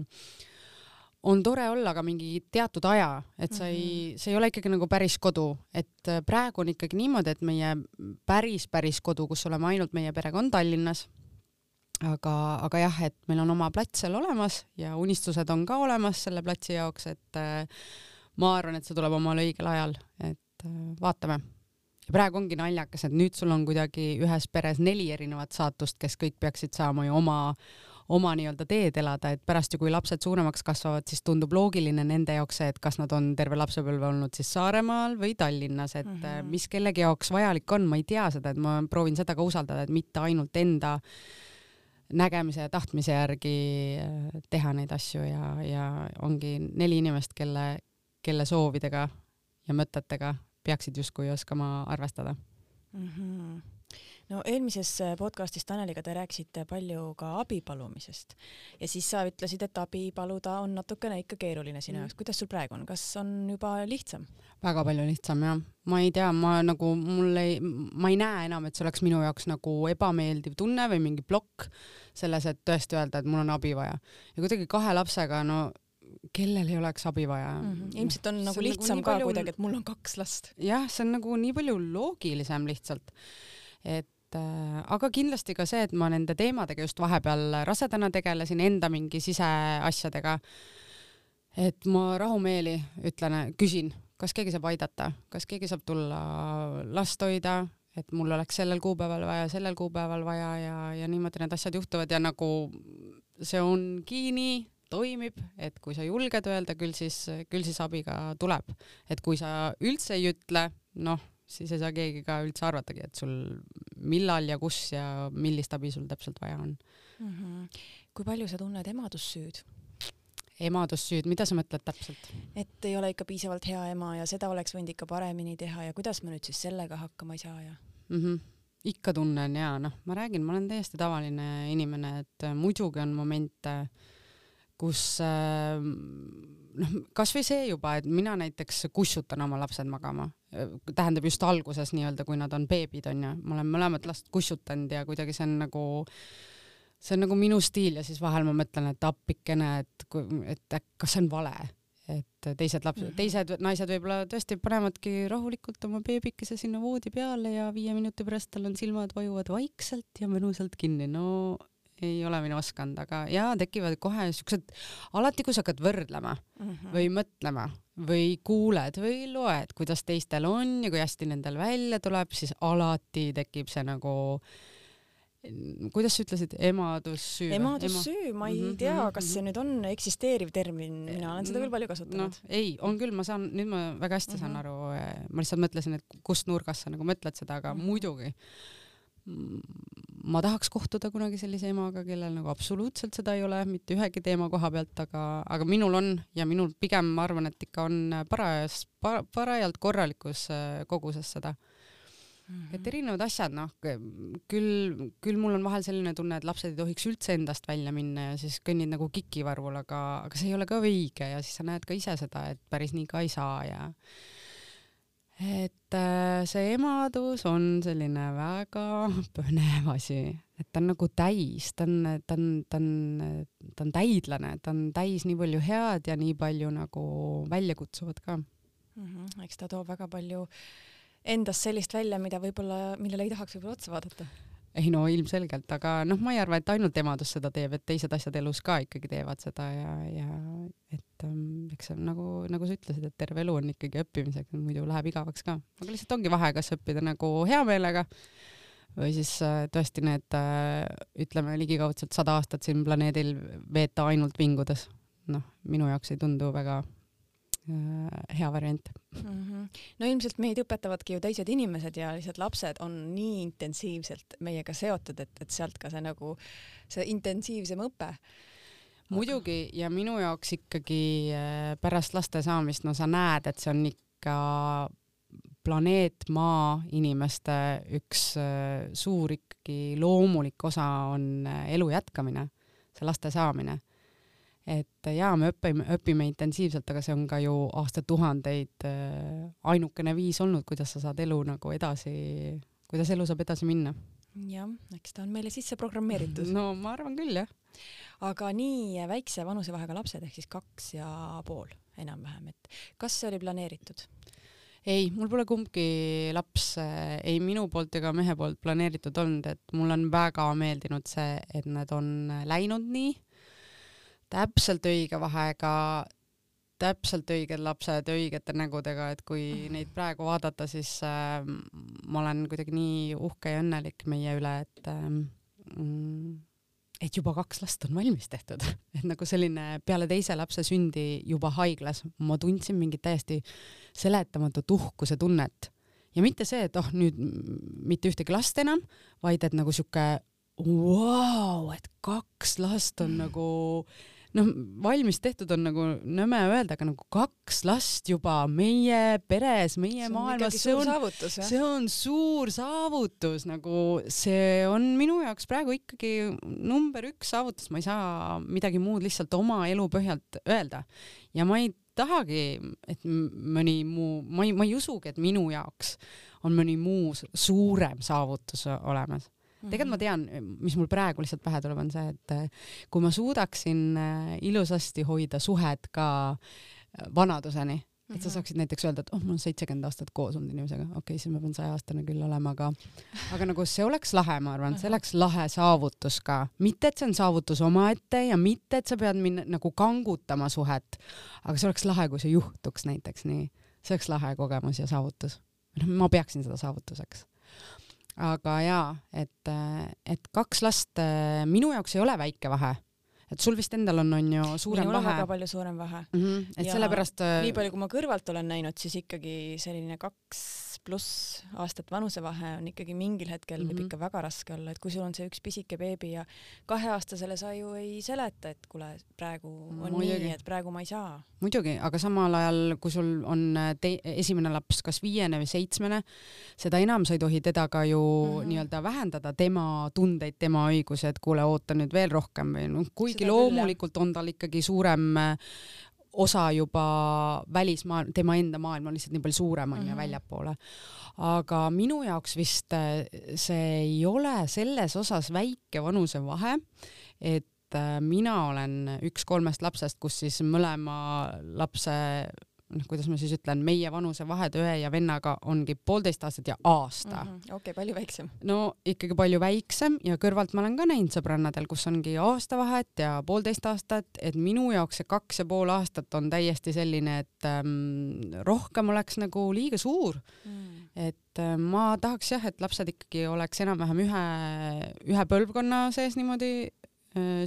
on tore olla ka mingi teatud aja, et sa ei -hmm. see ei ole ikkagi nagu päris kodu, et äh, praegu on ikkagi niimoodi, et meie päris, päris kodu, kus oleme ainult meie perega, on Tallinnas. aga, aga jah, et meil on oma plats seal olemas ja unistused on ka olemas selle platsi jaoks, et äh, ma arvan, et see tuleb omal õigel ajal, et äh, vaatame. ja praegu ongi naljakas, et nüüd sul on kuidagi ühes peres neli erinevat saatust, kes kõik peaksid saama ju oma oma nii-öelda teed elada, et pärast ju, kui lapsed suuremaks kasvavad, siis tundub loogiline nende jaoks see, et kas nad on terve lapsepõlve olnud siis Saaremaal või Tallinnas, et mm -hmm. mis kellegi jaoks vajalik on, ma ei tea seda, et ma proovin seda ka usaldada, et mitte ainult enda nägemise ja tahtmise järgi äh, teha neid asju ja, ja ongi neli inimest, kelle, kelle soovidega ja mõtetega peaksid justkui oskama arvestada mm. -hmm no eelmises äh, podcastis Taneliga te rääkisite palju ka abi palumisest ja siis sa ütlesid, et abi paluda on natukene ikka keeruline sinu mm. jaoks. kuidas sul praegu on, kas on juba lihtsam? väga palju lihtsam jah, ma ei tea, ma nagu mul ei, ma ei näe enam, et see oleks minu jaoks nagu ebameeldiv tunne või mingi plokk selles, et tõesti öelda, et mul on abi vaja ja kuidagi kahe lapsega no kellel ei oleks abi vaja mm. -hmm. ilmselt on nagu see nagu lihtsam nagu ka palju... kuidagi, et mul on kaks last. jah, see on nagu nii palju loogilisem lihtsalt, et äh, aga kindlasti ka see, et ma nende teemadega just vahepeal rasedana tegelesin, enda mingi siseasjadega. et ma rahumeeli ütlen, küsin, kas keegi saab aidata, kas keegi saab tulla last hoida, et mul oleks sellel kuupäeval vaja, sellel kuupäeval vaja ja, ja niimoodi need asjad juhtuvad ja nagu see ongi nii, toimib, et kui sa julged öelda, küll siis, küll siis abi ka tuleb. et kui sa üldse ei ütle, noh, siis ei saa keegi ka üldse arvatagi, et sul millal ja kus ja millist abi sul täpselt vaja on mm. -hmm. kui palju sa tunned emadussüüd? emadussüüd, mida sa mõtled täpselt? et ei ole ikka piisavalt hea ema ja seda oleks võinud ikka paremini teha ja kuidas ma nüüd siis sellega hakkama ei saa ja mm? -hmm ikka tunnen ja noh, ma räägin, ma olen täiesti tavaline inimene, et muidugi on momente, kus äh, noh, kasvõi see juba, et mina näiteks kussutan oma lapsed magama, tähendab just alguses nii-öelda, kui nad on beebid onju, ma olen mõlemat last kussutanud ja kuidagi see on nagu, see on nagu minu stiil ja siis vahel ma mõtlen, et appikene, et, et kas see on vale, et teised lapsed -hmm. teised naised võib-olla tõesti panevadki rahulikult oma beebikese sinna voodi peale ja viie minuti pärast tal on silmad vajuvad vaikselt ja mõnusalt kinni, no ei ole minu osanud, aga jaa, tekivad kohe siuksed, alati kui sa hakkad võrdlema mm -hmm. või mõtlema või kuuled või loed, kuidas teistel on ja kui hästi nendel välja tuleb, siis alati tekib see nagu kuidas sa ütlesid, emadussüü? emadussüü Ema..., ma ei mm -hmm, tea, mhm, kas see mhm. nüüd on eksisteeriv termin, mina olen seda küll palju kasutanud. noh, ei, on küll, ma saan, nüüd ma väga hästi mm -hmm. saan aru, eh, ma lihtsalt mõtlesin, et kust nurgast sa nagu mõtled seda, aga mm -hmm. muidugi ma tahaks kohtuda kunagi sellise emaga, kellel nagu absoluutselt seda ei ole mitte ühegi teema koha pealt, aga, aga minul on ja minul pigem ma arvan, et ikka on parajas par,, parajalt korralikus äh, koguses seda mm. -hmm. et erinevad asjad, noh, küll, küll mul on vahel selline tunne, et lapsed ei tohiks üldse endast välja minna ja siis kõnnid nagu kikivarvul, aga, aga see ei ole ka õige ja siis sa näed ka ise seda, et päris nii ka ei saa ja et äh, see emadus on selline väga põnev asi, et ta on nagu täis, ta on, ta on, ta on, ta on täidlane, ta on täis nii palju head ja nii palju nagu väljakutsuvat ka mm. -hmm. eks ta toob väga palju endast sellist välja, mida võib-olla, millele ei tahaks võib-olla otsa vaadata ei no ilmselgelt, aga noh, ma ei arva, et ainult emadus seda teeb, et teised asjad elus ka ikkagi teevad seda ja, ja et ähm, eks see on nagu, nagu sa ütlesid, et terve elu on ikkagi õppimiseks, muidu läheb igavaks ka. aga lihtsalt ongi vahe, kas õppida nagu hea meelega või siis äh, tõesti need äh, ütleme ligikaudselt sada aastat siin planeedil veeta ainult vingudes. noh, minu jaoks ei tundu väga hea variant mm. -hmm. no ilmselt meid õpetavadki ju teised inimesed ja lihtsalt lapsed on nii intensiivselt meiega seotud, et, et sealt ka see nagu see intensiivsem õpe. muidugi ja minu jaoks ikkagi äh, pärast laste saamist, no sa näed, et see on ikka planeet Maa inimeste üks äh, suur ikkagi loomulik osa on elu jätkamine, see laste saamine et jaa, me õpime, õpime intensiivselt, aga see on ka ju aastatuhandeid äh, ainukene viis olnud, kuidas sa saad elu nagu edasi, kuidas elu saab edasi minna. jah, eks ta on meile sisse programmeeritud. no ma arvan küll, jah. aga nii väikse vanusevahega lapsed ehk siis kaks ja pool enam-vähem, et kas see oli planeeritud? ei, mul pole kumbki laps äh, ei minu poolt ega mehe poolt planeeritud olnud, et mulle on väga meeldinud see, et nad on läinud nii täpselt õige vahega, täpselt õiged lapsed õigete nägudega, et kui mhm. neid praegu vaadata, siis äh, ma olen kuidagi nii uhke ja õnnelik meie üle, et äh, et juba kaks last on valmis tehtud, et nagu selline peale teise lapse sündi juba haiglas ma tundsin mingit täiesti seletamatut uhkuse tunnet ja mitte see, et oh nüüd mitte ühtegi last enam, vaid et nagu sihuke vau wow,, et kaks last on mm. nagu noh, valmis tehtud on nagu nõme öelda, aga nagu kaks last juba meie peres, meie see maailmas, see on, see on suur saavutus, nagu see on minu jaoks praegu ikkagi number üks saavutus, ma ei saa midagi muud lihtsalt oma elu põhjalt öelda. Ja ma ei tahagi, et mõni muu, ma ei, ma ei usugi, et minu jaoks on mõni muu suurem saavutus olemas tegelikult ma mhm. tean, mis mul praegu lihtsalt pähe tuleb, on see, et eh, kui ma suudaksin eh, ilusasti hoida suhet ka eh, vanaduseni, et sa mhm. saaksid näiteks öelda, et oh, ma olen seitsekümmend aastat koos olnud inimesega, okei okay,, siis ma pean saja-aastane küll olema, aga aga nagu see oleks lahe, ma arvan, see oleks lahe saavutus ka, mitte et see on saavutus omaette ja mitte, et sa pead minna nagu kangutama suhet, aga see oleks lahe, kui see juhtuks näiteks nii, see oleks lahe kogemus ja saavutus. noh, ma peaksin seda saavutuseks aga jaa, et, et kaks last minu jaoks ei ole väike vahe et sul vist endal on, on ju suurem minul vahe. väga palju suurem vahe mm. -hmm. et ja sellepärast. nii palju, kui ma kõrvalt olen näinud, siis ikkagi selline kaks pluss aastat vanusevahe on ikkagi mingil hetkel mm -hmm. võib mhm. ikka väga raske olla, et kui sul on see üks pisike beebi ja kaheaastasele sa ju ei seleta, et kuule, praegu on Muidugi. nii, et praegu ma ei saa. muidugi, aga samal ajal, kui sul on te-, esimene laps kas viiene või seitsmene, seda enam sa ei tohi teda ka ju mm -hmm. nii-öelda vähendada, tema tundeid, tema õigusi, et kuule, oota nüüd veel rohkem või noh, kuigi seda loomulikult on tal ikkagi suurem osa juba välismaailm, tema enda maailm on lihtsalt nii palju suurem onju mm -hmm. väljapoole. aga minu jaoks vist äh, see ei ole selles osas väike vanusevahe, et äh, mina olen üks kolmest lapsest, kus siis mõlema lapse noh, kuidas ma siis ütlen, meie vanusevahed õe ja vennaga ongi poolteist aastat ja aasta mm. -hmm. okei okay,, palju väiksem. no ikkagi palju väiksem ja kõrvalt ma olen ka näinud sõbrannadel, kus ongi aasta vahet ja poolteist aastat, et minu jaoks see kaks ja pool aastat on täiesti selline, et ähm, rohkem oleks nagu liiga suur mm. et äh, ma tahaks jah, et lapsed ikkagi oleks enam-vähem ühe, ühe põlvkonna sees niimoodi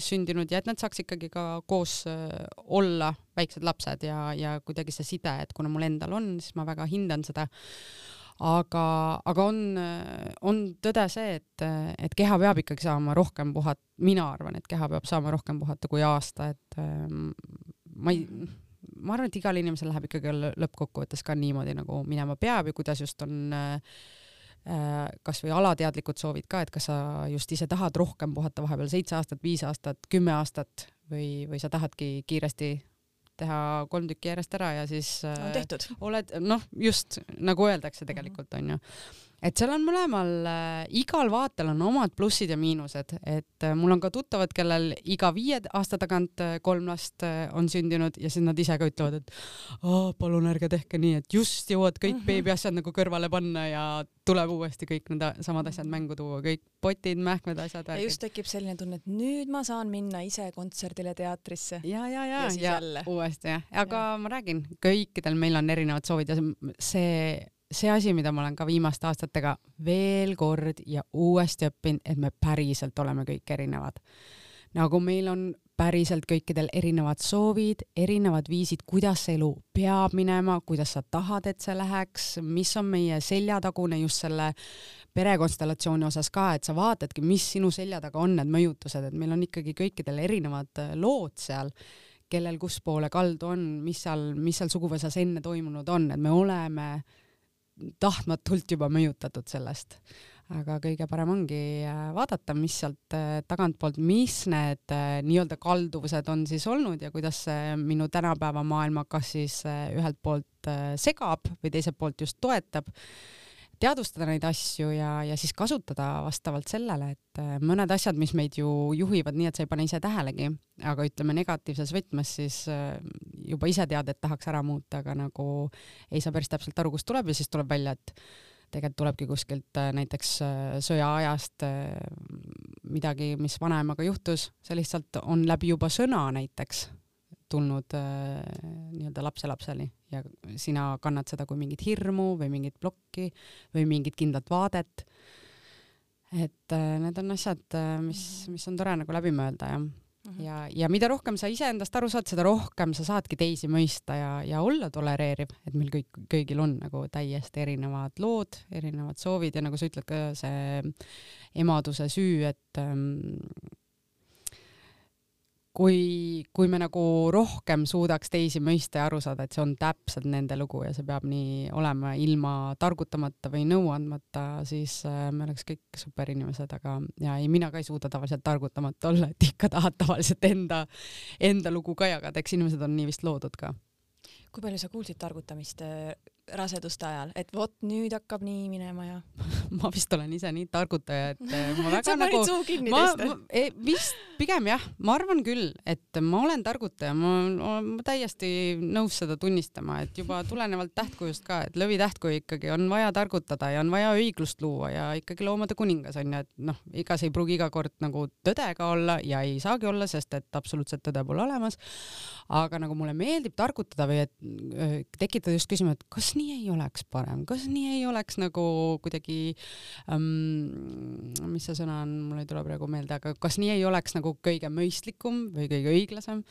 sündinud ja et nad saaks ikkagi ka koos äh, olla, väiksed lapsed ja, ja kuidagi see side, et kuna mul endal on, siis ma väga hindan seda. aga, aga on, äh, on tõde see, et, et keha peab ikkagi saama rohkem puhata, mina arvan, et keha peab saama rohkem puhata kui aasta, et ähm, ma ei, ma arvan, et igal inimesel läheb ikkagi lõppkokkuvõttes ka niimoodi, nagu minema peab ja kuidas just on äh, Äh, kasvõi alateadlikud soovid ka, et kas sa just ise tahad rohkem puhata vahepeal seitse aastat, viis aastat, kümme aastat või, või sa tahadki kiiresti teha kolm tükki järjest ära ja siis on tehtud. oled noh, just nagu öeldakse tegelikult onju et seal on mõlemal äh,, igal vaatel on omad plussid ja miinused, et äh, mul on ka tuttavad, kellel iga viie aasta tagant äh, kolm last äh, on sündinud ja siis nad ise ka ütlevad, et palun ärge tehke nii, et just jõuad kõik mm -hmm. beebiasjad nagu kõrvale panna ja tuleb uuesti kõik need samad asjad mängu tuua, kõik potid, mähkmed, asjad. ja just tekib selline tunne, et nüüd ma saan minna ise kontserdile, teatrisse. ja, ja, ja, ja, ja uuesti jah, aga ja. ma räägin, kõikidel meil on erinevad soovid ja see see asi, mida ma olen ka viimaste aastatega veel kord ja uuesti õppinud, et me päriselt oleme kõik erinevad. nagu meil on päriselt kõikidel erinevad soovid, erinevad viisid, kuidas see elu peab minema, kuidas sa tahad, et see läheks, mis on meie seljatagune just selle perekonstellatsiooni osas ka, et sa vaatadki, mis sinu selja taga on need mõjutused, et meil on ikkagi kõikidel erinevad lood seal kellel kus poole kaldu on, mis seal, mis seal suguvõsas enne toimunud on, et me oleme tahtmatult juba mõjutatud sellest. aga kõige parem ongi äh, vaadata, mis sealt äh, tagantpoolt, mis need äh, nii-öelda kalduvused on siis olnud ja kuidas see minu tänapäeva maailma kas siis ühelt poolt segab või teiselt poolt just toetab teadvustada neid asju ja, ja siis kasutada vastavalt sellele, et äh, mõned asjad, mis meid ju juhivad nii, et sa ei pane ise tähelegi, aga ütleme negatiivses võtmes, siis äh, juba ise tead, et tahaks ära muuta, aga nagu ei saa päris täpselt aru, kust tuleb ja siis tuleb välja, et tegelikult tulebki kuskilt äh, näiteks sõjaajast midagi, mis vanaemaga juhtus, see lihtsalt on läbi juba sõna näiteks tulnud äh, nii-öelda lapselapseni ja sina kannad seda kui mingit hirmu või mingit plokki või mingit kindlat vaadet. et äh, need on asjad, äh, mis, mis on tore nagu läbi mõelda ja mm, -hmm. ja, ja mida rohkem sa iseendast aru saad, seda rohkem sa saadki teisi mõista ja, ja olla tolereeriv, et meil kõik, kõigil on nagu täiesti erinevad lood, erinevad soovid ja nagu sa ütled ka see emaduse süü, et ähm, kui, kui me nagu rohkem suudaks teisi mõista ja aru saada, et see on täpselt nende lugu ja see peab nii olema ilma targutamata või nõu andmata, siis äh, me oleks kõik superinimesed, aga ja ei, mina ka ei suuda tavaliselt targutamata olla, et ikka tahad tavaliselt enda, enda lugu ka jagada, eks inimesed on nii vist loodud ka. Kui palju sa kuulsid targutamist äh, raseduste ajal, et vot nüüd hakkab nii minema ja ma vist olen ise nii targutaja, et eh, ma väga nagu. teist või? Eh, vist pigem jah, ma arvan küll, et ma olen targutaja, ma olen täiesti nõus seda tunnistama, et juba tulenevalt tähtkujust ka, et lõvitähtkuju ikkagi on vaja targutada ja on vaja õiglust luua ja ikkagi loomade kuningas on ju, et noh, ega see ei pruugi iga kord nagu tõde ka olla ja ei saagi olla, sest et absoluutset tõde pole olemas. aga nagu mulle meeldib targutada või et äh, tekitada just küsimuse, et kas kas nii ei oleks parem, kas nii ei oleks nagu kuidagi ähm,, mis see sõna on, mul ei tule praegu meelde, aga kas nii ei oleks nagu kõige mõistlikum või kõige õiglasem.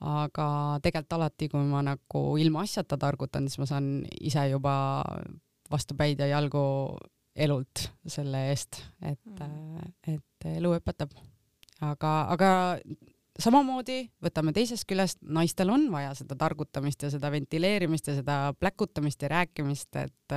aga tegelikult alati, kui ma nagu ilma asjata targutan, siis ma saan ise juba vastu päid ja jalgu elult selle eest, et mm., et elu õpetab. aga, aga samamoodi võtame teisest küljest, naistel on vaja seda targutamist ja seda ventileerimist ja seda pläkutamist ja rääkimist, et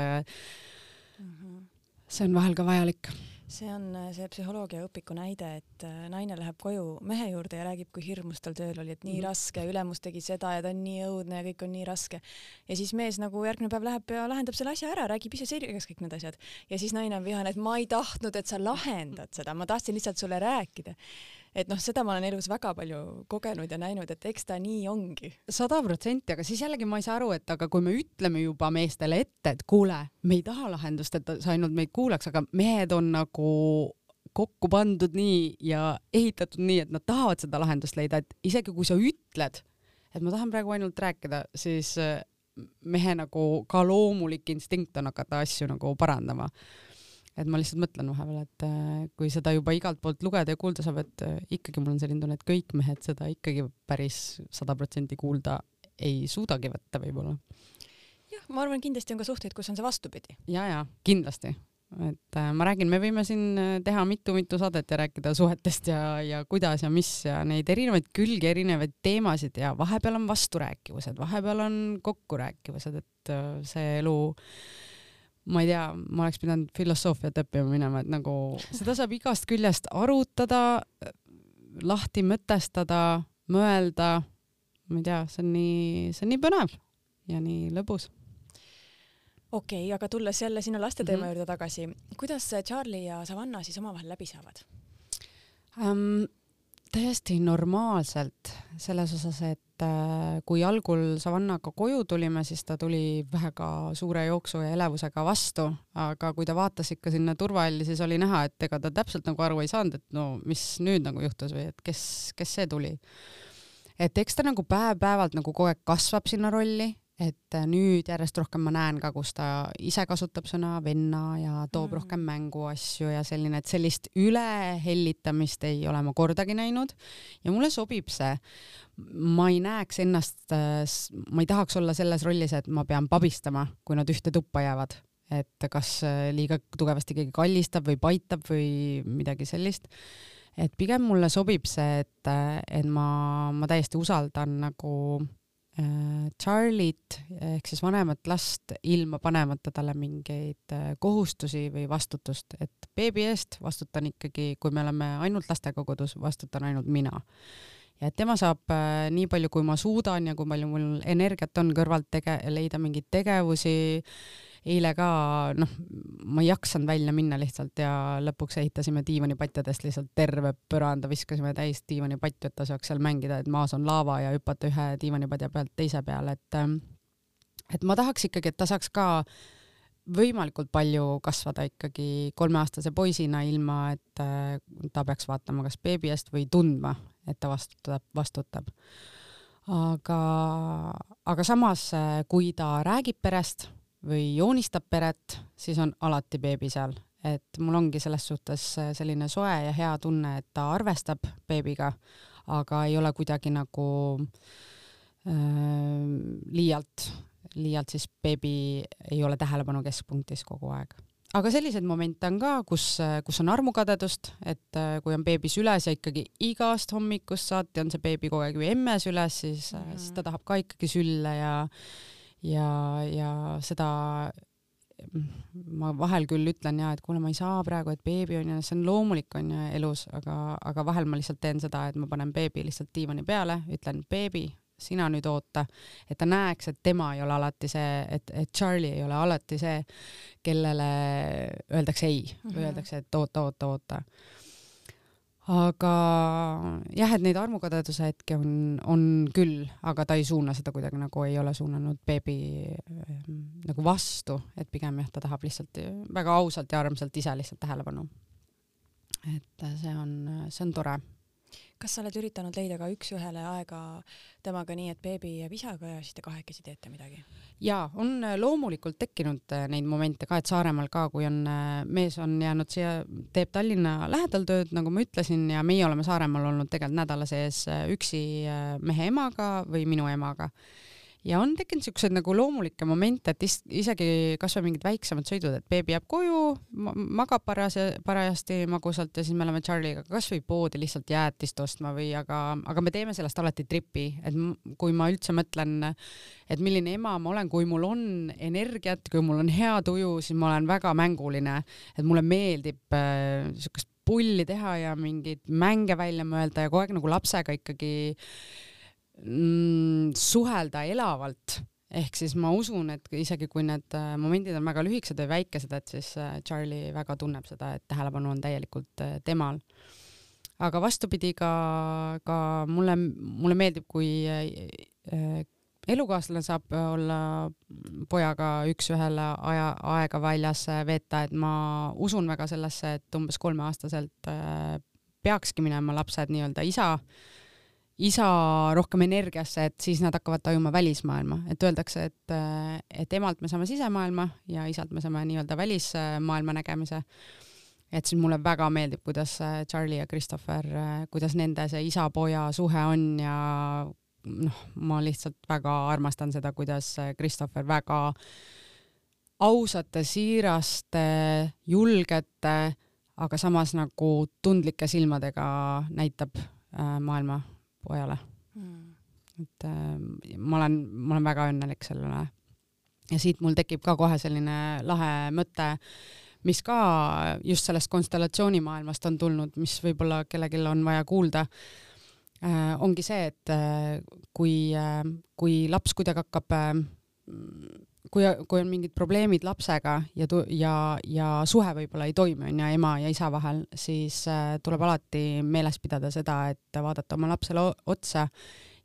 -hmm. see on vahel ka vajalik. see on äh, see psühholoogiaõpiku näide, et äh, naine läheb koju mehe juurde ja räägib, kui hirmus tal tööl oli, et nii mm raske, ülemus tegi seda ja ta on nii õudne ja kõik on nii raske. ja siis mees nagu järgmine päev läheb ja lahendab selle asja ära, räägib ise selgeks kõik need asjad ja siis naine on vihane, et ma ei tahtnud, et sa lahendad seda, ma tahtsin lihtsalt sulle rääkida et noh, seda ma olen elus väga palju kogenud ja näinud, et eks ta nii ongi. sada protsenti, aga siis jällegi ma ei saa aru, et aga kui me ütleme juba meestele ette, et kuule, me ei taha lahendust, et sa ainult meid kuulaks, aga mehed on nagu kokku pandud nii ja ehitatud nii, et nad tahavad seda lahendust leida, et isegi kui sa ütled, et ma tahan praegu ainult rääkida, siis äh, mehe nagu ka loomulik instinkt on hakata asju nagu parandama et ma lihtsalt mõtlen vahepeal, et äh, kui seda juba igalt poolt lugeda ja kuulda saab, et äh, ikkagi mul on selline tunne, et kõik mehed seda ikkagi päris sada protsenti kuulda ei suudagi võtta võib-olla. jah, ma arvan, kindlasti on ka suhteid, kus on see vastupidi. ja, ja kindlasti, et äh, ma räägin, me võime siin teha mitu-mitu saadet ja rääkida suhetest ja, ja kuidas ja mis ja neid erinevaid külgi, erinevaid teemasid ja vahepeal on vasturääkivused, vahepeal on kokkurääkivused, et see elu ma ei tea, ma oleks pidanud filosoofiat õppima minema, et nagu seda saab igast küljest arutada, lahti mõtestada, mõelda, ma ei tea, see on nii, see on nii põnev ja nii lõbus. okei okay,, aga tulles jälle sinna laste teema mm -hmm. juurde tagasi, kuidas Charlie ja Savannah siis omavahel läbi saavad um,? täiesti normaalselt, selles osas, et äh, kui algul Savannaga koju tulime, siis ta tuli väga suure jooksu ja elevusega vastu, aga kui ta vaatas ikka sinna turvahalli, siis oli näha, et ega ta täpselt nagu aru ei saanud, et no mis nüüd nagu juhtus või et kes, kes see tuli. et eks ta nagu päev-päevalt nagu kogu aeg kasvab sinna rolli et äh, nüüd järjest rohkem ma näen ka, kus ta ise kasutab sõna venna ja toob mm. rohkem mänguasju ja selline, et sellist ülehellitamist ei ole ma kordagi näinud ja mulle sobib see. ma ei näeks ennast, äh, ma ei tahaks olla selles rollis, et ma pean pabistama, kui nad ühte tuppa jäävad, et kas äh, liiga tugevasti keegi kallistab või paitab või midagi sellist et pigem mulle sobib see, et, et ma, ma täiesti usaldan nagu Äh, Charlie't ehk siis vanemat last ilma panemata talle mingeid äh, kohustusi või vastutust, et beebi eest vastutan ikkagi, kui me oleme ainult lastega kodus, vastutan ainult mina. ja et tema saab äh, nii palju, kui ma suudan ja kui palju mul energiat on kõrvalt tege-, leida mingeid tegevusi eile ka noh, ma ei jaksanud välja minna lihtsalt ja lõpuks ehitasime diivanipatjadest lihtsalt terve põranda, viskasime täis diivanipatju, et ta saaks seal mängida, et maas on laava ja hüpata ühe diivanipadja pealt teise peale, et ähm, et ma tahaks ikkagi, et ta saaks ka võimalikult palju kasvada ikkagi kolmeaastase poisina, ilma et äh, ta peaks vaatama kas beebi eest või tundma, et ta vastutab, vastutab. aga, aga samas, äh, kui ta räägib perest või joonistab peret, siis on alati beebi seal, et mul ongi selles suhtes selline soe ja hea tunne, et ta arvestab beebiga, aga ei ole kuidagi nagu äh, liialt, liialt siis beebi ei ole tähelepanu keskpunktis kogu aeg aga selliseid momente on ka, kus, kus on armukadedust, et äh, kui on beebi süles ja ikkagi igast hommikust saati on see beebi kogu aeg ju emme süles, siis mm, -hmm. siis ta tahab ka ikkagi sülle ja ja, ja seda ma vahel küll ütlen ja et kuule, ma ei saa praegu, et beebi on ja see on loomulik on ju elus, aga, aga vahel ma lihtsalt teen seda, et ma panen beebi lihtsalt diivani peale, ütlen beebi, sina nüüd oota, et ta näeks, et tema ei ole alati see, et, et Charlie ei ole alati see, kellele öeldakse ei mm -hmm. öeldakse, et oota, oota, oota aga jah, et neid armukadeduse hetki on, on küll, aga ta ei suuna seda kuidagi nagu ei ole suunanud beebi ähm, nagu vastu, et pigem jah, ta tahab lihtsalt väga ausalt ja armsalt ise lihtsalt tähelepanu. et see on, see on tore kas sa oled üritanud leida ka üks-ühele aega temaga nii, et beebi jääb isaga ja siis te kahekesi teete midagi? jaa, on äh, loomulikult tekkinud äh, neid momente ka, et Saaremaal ka, kui on, äh, mees on jäänud siia, teeb Tallinna lähedal tööd, nagu ma ütlesin, ja meie oleme Saaremaal olnud tegelikult nädala sees üksi mehe emaga või minu emaga ja on tekkinud siukseid nagu loomulikke momente, et is, isegi kasvõi mingid väiksemad sõidud, et beebi jääb koju, magab parase, parajasti magusalt ja siis me oleme Charlie'ga kasvõi poodi lihtsalt jäätist ostma või aga, aga me teeme sellest alati tripi, et kui ma üldse mõtlen, et milline ema ma olen, kui mul on energiat, kui mul on hea tuju, siis ma olen väga mänguline, et mulle meeldib äh, siukest pulli teha ja mingeid mänge välja mõelda ja kogu aeg nagu lapsega ikkagi mm, suhelda elavalt ehk siis ma usun, et isegi kui need äh, momendid on väga lühikesed või väikesed, et siis äh, Charlie väga tunneb seda, et tähelepanu on täielikult äh, temal. aga vastupidi ka, ka mulle, mulle meeldib, kui elukaaslane saab olla pojaga üks-ühele aja, aega väljas veeta, et ma usun väga sellesse, et umbes kolmeaastaselt peakski minema lapsed nii-öelda isa äh, isa rohkem energiasse, et siis nad hakkavad tajuma välismaailma, et öeldakse, et, et emalt me saame sisemaailma ja isalt me saame nii-öelda välismaailma nägemise. et siis mulle väga meeldib, kuidas Charlie ja Christopher, kuidas nende see isa-poja suhe on ja noh, ma lihtsalt väga armastan seda, kuidas Christopher väga ausate, siiraste, julgete, aga samas nagu tundlike silmadega näitab äh, maailma pojale mm.. et äh, ma olen, ma olen väga õnnelik selle üle. ja siit mul tekib ka kohe selline lahe mõte, mis ka just sellest konstellatsioonimaailmast on tulnud, mis võib-olla kellelgi on vaja kuulda. äh, ongi see, et äh, kui äh,, kui laps kuidagi hakkab äh, kui, kui on mingid probleemid lapsega ja, ja, ja suhe võib-olla ei toimi, on ju, ema ja isa vahel, siis äh, tuleb alati meeles pidada seda, et vaadata oma lapsele otsa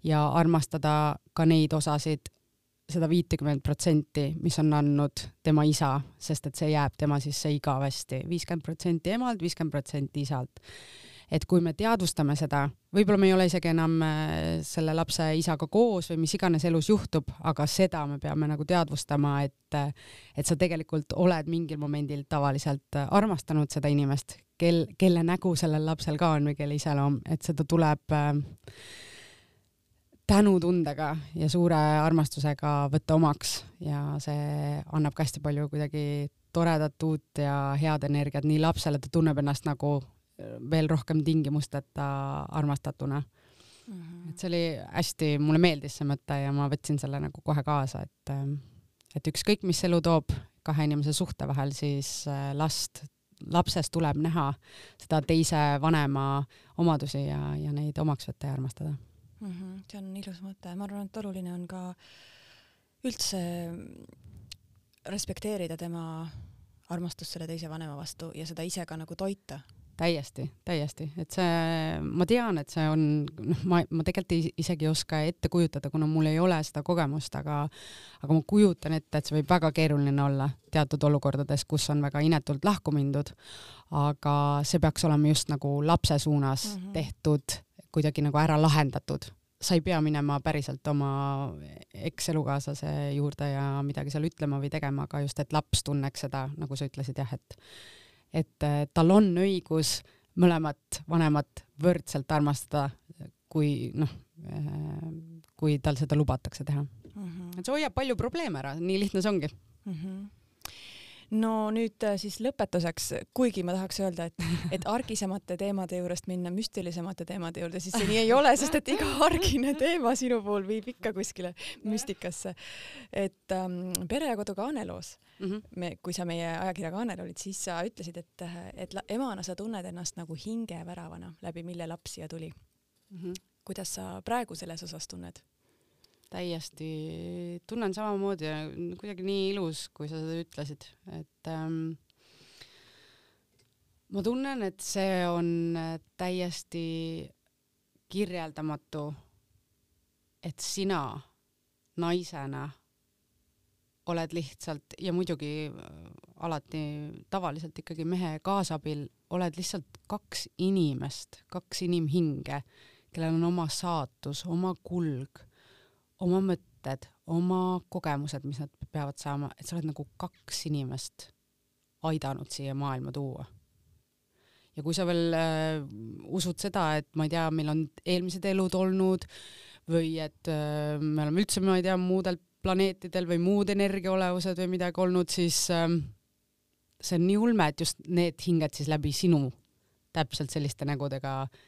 ja armastada ka neid osasid, seda viitekümmet protsenti, mis on andnud tema isa, sest et see jääb tema sisse igavesti, viiskümmend protsenti emalt, viiskümmend protsenti isalt et kui me teadvustame seda, võib-olla me ei ole isegi enam äh, selle lapse isaga koos või mis iganes elus juhtub, aga seda me peame nagu teadvustama, et, et sa tegelikult oled mingil momendil tavaliselt armastanud seda inimest, kel, kelle nägu sellel lapsel ka on või kelle iseloom, et seda tuleb äh, tänutundega ja suure armastusega võtta omaks. Ja see annab ka hästi palju kuidagi toredat uut ja head energiat nii lapsele, ta tunneb ennast nagu veel rohkem tingimusteta armastatuna mm. -hmm. et see oli hästi, mulle meeldis see mõte ja ma võtsin selle nagu kohe kaasa, et, et ükskõik, mis elu toob kahe inimese suhte vahel, siis äh, last, lapses tuleb näha seda teise vanema omadusi ja, ja neid omaks võtta ja armastada mm. -hmm. see on ilus mõte, ma arvan, et oluline on ka üldse respekteerida tema armastust selle teise vanema vastu ja seda ise ka nagu toita täiesti, täiesti, et see, ma tean, et see on, noh, ma, ma tegelikult isegi ei oska ette kujutada, kuna mul ei ole seda kogemust, aga, aga ma kujutan ette, et see võib väga keeruline olla teatud olukordades, kus on väga inetult lahku mindud. aga see peaks olema just nagu lapse suunas mm -hmm. tehtud, kuidagi nagu ära lahendatud sa ei pea minema päriselt oma ekselukaaslase juurde ja midagi seal ütlema või tegema, aga just, et laps tunneks seda, nagu sa ütlesid jah, et et äh, tal on õigus mõlemat vanemat võrdselt armastada, kui noh, äh, kui tal seda lubatakse teha mm. -hmm. et see hoiab palju probleeme ära, nii lihtne see ongi mm. -hmm no nüüd äh, siis lõpetuseks, kuigi ma tahaks öelda, et, et argisemate teemade juurest minna müstilisemate teemade juurde, siis see nii ei ole, sest et iga argine teema sinu puhul viib ikka kuskile müstikasse. et ähm, Pere ja kodu Kaaneloos mm, -hmm. me, kui sa meie ajakirja Kaanel olid, siis sa ütlesid, et, et emana sa tunned ennast nagu hingeväravana, läbi mille laps siia tuli mm. -hmm. kuidas sa praegu selles osas tunned? Täiesti tunnen samamoodi ja kuidagi nii ilus, kui sa seda ütlesid, et ähm, ma tunnen, et see on täiesti kirjeldamatu, et sina naisena oled lihtsalt ja muidugi äh, alati tavaliselt ikkagi mehe kaasabil oled lihtsalt kaks inimest, kaks inimhinge, kellel on oma saatus, oma kulg oma mõtted, oma kogemused, mis nad peavad saama, et sa oled nagu kaks inimest aidanud siia maailma tuua. ja kui sa veel äh, usud seda, et ma ei tea, meil on eelmised elud olnud või et äh, me oleme üldse, ma ei tea, muudel planeetidel või muud energiaolevused või midagi olnud, siis äh, see on nii ulme, et just need hinged siis läbi sinu täpselt selliste nägudega äh,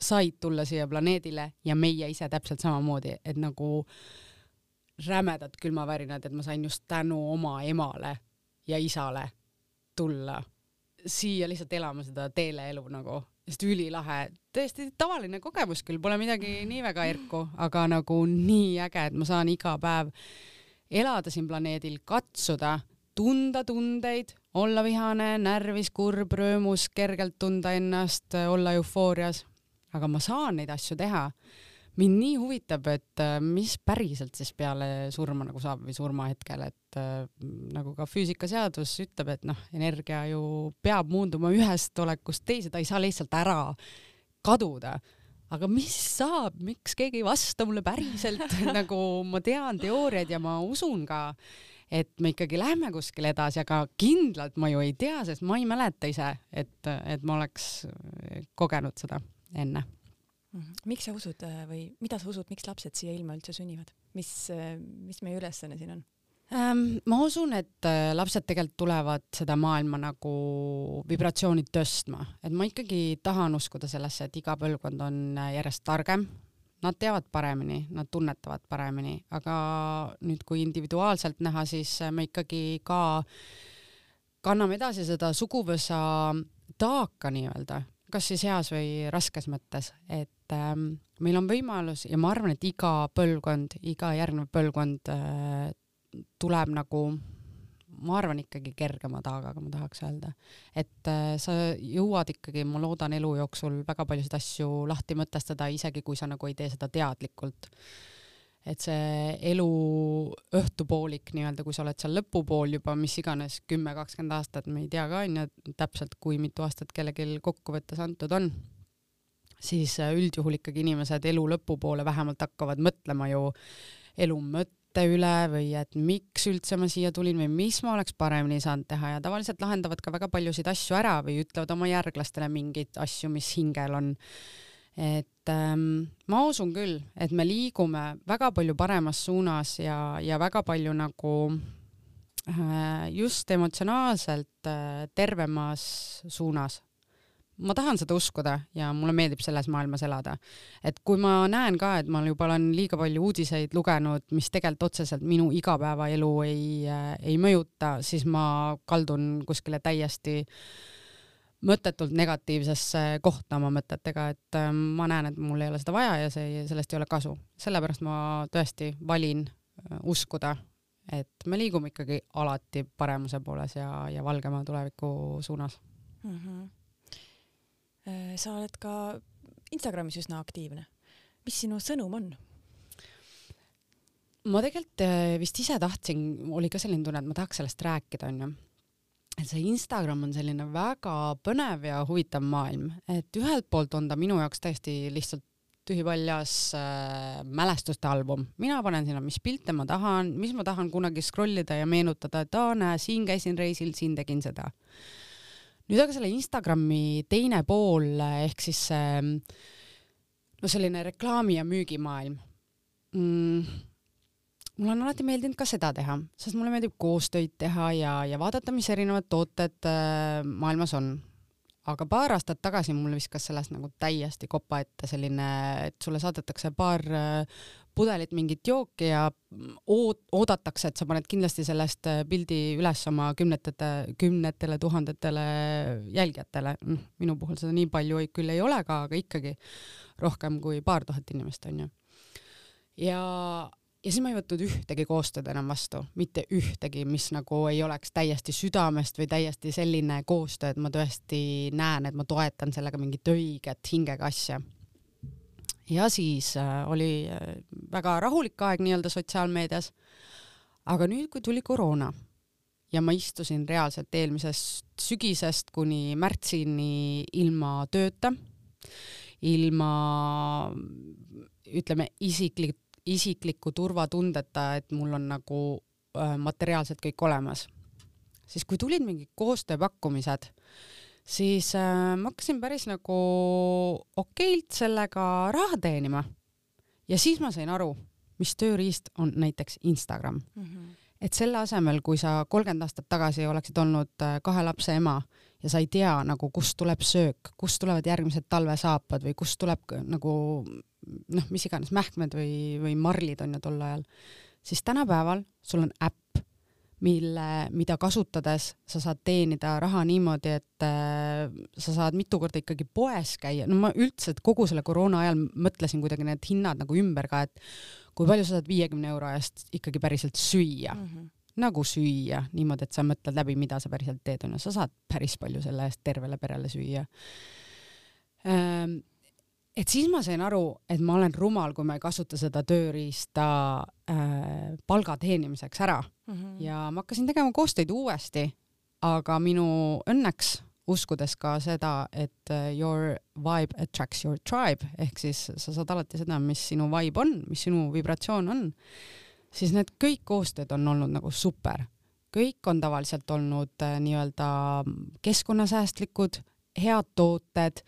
said tulla siia planeedile ja meie ise täpselt samamoodi, et nagu rämedad külmavärinad, et ma sain just tänu oma emale ja isale tulla siia lihtsalt elama seda teeleelu nagu, sest ülilahe, täiesti tavaline kogemus küll, pole midagi nii väga erku, aga nagu nii äge, et ma saan iga päev elada siin planeedil, katsuda, tunda tundeid, olla vihane, närvis, kurb, rõõmus, kergelt tunda ennast, olla eufoorias aga ma saan neid asju teha. mind nii huvitab, et äh, mis päriselt siis peale surma nagu saab või surmahetkel, et äh, nagu ka füüsikaseadus ütleb, et noh, energia ju peab muunduma ühest olekust teise, ta ei saa lihtsalt ära kaduda. aga mis saab, miks keegi ei vasta mulle päriselt? Nagu ma tean teooriaid ja ma usun ka, et me ikkagi lähme kuskile edasi, aga kindlalt ma ju ei tea, sest ma ei mäleta ise, et, et ma oleks kogenud seda enne. Mhm. miks sa usud äh, või mida sa usud, miks lapsed siia ilma üldse sünnivad, mis, äh, mis meie ülesanne siin on? Ähm, ma usun, et äh, lapsed tegelikult tulevad seda maailma nagu vibratsiooni tõstma, et ma ikkagi tahan uskuda sellesse, et iga põlvkond on järjest targem, nad teavad paremini, nad tunnetavad paremini, aga nüüd, kui individuaalselt näha, siis me ikkagi ka kanname edasi seda suguvõsa taaka nii-öelda kas siis heas või raskes mõttes, et ähm, meil on võimalus ja ma arvan, et iga põlvkond, iga järgnev põlvkond äh, tuleb nagu ma arvan ikkagi kergema taagaga, ma tahaks öelda. et äh, sa jõuad ikkagi, ma loodan elu jooksul väga paljusid asju lahti mõtestada, isegi kui sa nagu ei tee seda teadlikult. Et see elu õhtupoolik nii-öelda, kui sa oled seal lõpupool juba mis iganes kümme, kakskümmend aastat, me ei tea ka onju täpselt, kui mitu aastat kellelgi kokkuvõttes antud on siis äh, üldjuhul ikkagi inimesed elu lõpupoole vähemalt hakkavad mõtlema ju elu mõtte üle või et miks üldse ma siia tulin või mis ma oleks paremini saanud teha ja tavaliselt lahendavad ka väga paljusid asju ära või ütlevad oma järglastele mingeid asju, mis hingel on. Et ähm, ma usun küll, et me liigume väga palju paremas suunas ja, ja väga palju nagu äh, just emotsionaalselt äh, tervemas suunas ma tahan seda uskuda ja mulle meeldib selles maailmas elada. et kui ma näen ka, et ma juba olen liiga palju uudiseid lugenud, mis tegelikult otseselt minu igapäevaelu ei äh,, ei mõjuta, siis ma kaldun kuskile täiesti mõttetult negatiivsesse kohta oma mõtetega, et äh, ma näen, et mul ei ole seda vaja ja see, sellest ei ole kasu. sellepärast ma tõesti valin äh, uskuda, et me liigume ikkagi alati paremuse pooles ja, ja valgema tuleviku suunas mm. -hmm sa oled ka Instagramis üsna aktiivne. mis sinu sõnum on? ma tegelikult vist ise tahtsin, oli ka selline tunne, et ma tahaks sellest rääkida, onju. Et see Instagram on selline väga põnev ja huvitav maailm, et ühelt poolt on ta minu jaoks täiesti lihtsalt tühipaljas äh, mälestuste album, mina panen sinna, mis pilte ma tahan, mis ma tahan kunagi scroll ida ja meenutada, et aa, näe, siin käisin reisil, siin tegin seda. nüüd aga selle Instagrami teine pool ehk siis see no selline reklaami ja müügimaailm. Mm,. Mulle on alati meeldinud ka seda teha, sest mulle meeldib koostöid teha ja, ja vaadata, mis erinevad tooted äh, maailmas on. aga paar aastat tagasi mul viskas sellest nagu täiesti kopa ette selline, et sulle saadetakse paar äh, pudelit mingit jooki ja oot-, oodatakse, et sa paned kindlasti sellest äh, pildi üles oma kümnetete, kümnetele tuhandetele jälgijatele. Noh, minu puhul seda nii palju ei, küll ei ole ka, aga ikkagi rohkem kui paar tuhat inimest onju. ja, ja siis ma ei võtnud ühtegi koostööd enam vastu, mitte ühtegi, mis nagu ei oleks täiesti südamest või täiesti selline koostöö, et ma tõesti näen, et ma toetan sellega mingit õiget hingega asja ja siis äh, oli äh, väga rahulik aeg nii-öelda sotsiaalmeedias. aga nüüd, kui tuli koroona ja ma istusin reaalselt eelmisest sügisest kuni märtsini ilma tööta, ilma ütleme isiklik, isikliku turvatundeta, et mul on nagu äh, materiaalselt kõik olemas, siis kui tulid mingid koostööpakkumised siis äh, ma hakkasin päris nagu okeilt sellega raha teenima. ja siis ma sain aru, mis tööriist on näiteks Instagram mm. -hmm. et selle asemel, kui sa kolmkümmend aastat tagasi oleksid olnud äh, kahe lapse ema ja sa ei tea nagu, kust tuleb söök, kust tulevad järgmised talvesaapad või kust tuleb nagu noh, mis iganes mähkmed või, või marlid on ju tol ajal, siis tänapäeval sul on äpp mille, mida kasutades sa saad teenida raha niimoodi, et äh, sa saad mitu korda ikkagi poes käia, no ma üldse kogu selle koroona ajal mõtlesin kuidagi need hinnad nagu ümber ka, et kui palju sa saad viiekümne euro eest ikkagi päriselt süüa mm. -hmm nagu süüa niimoodi, et sa mõtled läbi, mida sa päriselt teed, onju, sa saad päris palju selle eest tervele perele süüa ähm, et siis ma sain aru, et ma olen rumal, kui ma ei kasuta seda tööriista äh, palga teenimiseks ära mm. -hmm. ja ma hakkasin tegema koostöid uuesti, aga minu õnneks uskudes ka seda, et äh, your vibe attracts your tribe ehk siis sa saad alati seda, mis sinu vibe on, mis sinu vibratsioon on, siis need kõik koostööd on olnud nagu super. kõik on tavaliselt olnud äh, nii-öelda keskkonnasäästlikud, head tooted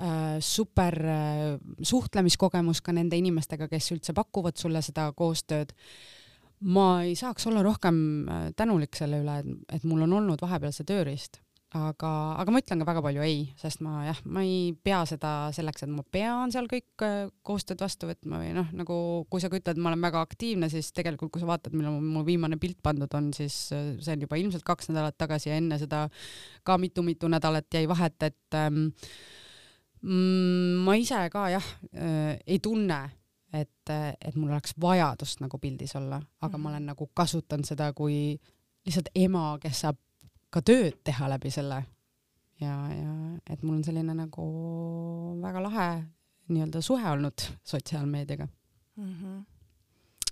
Äh, super äh, suhtlemiskogemus ka nende inimestega, kes üldse pakuvad sulle seda koostööd. ma ei saaks olla rohkem äh, tänulik selle üle, et, et mul on olnud vahepeal see tööriist, aga, aga ma ütlen ka väga palju ei, sest ma jah, ma ei pea seda selleks, et ma pean seal kõik koostööd vastu võtma või noh, nagu kui sa ka ütled, ma olen väga aktiivne, siis tegelikult kui sa vaatad, millal mu viimane pilt pandud on, siis see on juba ilmselt kaks nädalat tagasi ja enne seda ka mitu-mitu nädalat jäi vahet, et ähm, mm,? ma ise ka jah äh, ei tunne, et, et mul oleks vajadust nagu pildis olla, aga ma olen nagu kasutanud seda kui lihtsalt ema, kes saab ka tööd teha läbi selle. ja, ja et mul on selline nagu väga lahe nii-öelda suhe olnud sotsiaalmeediaga mm. -hmm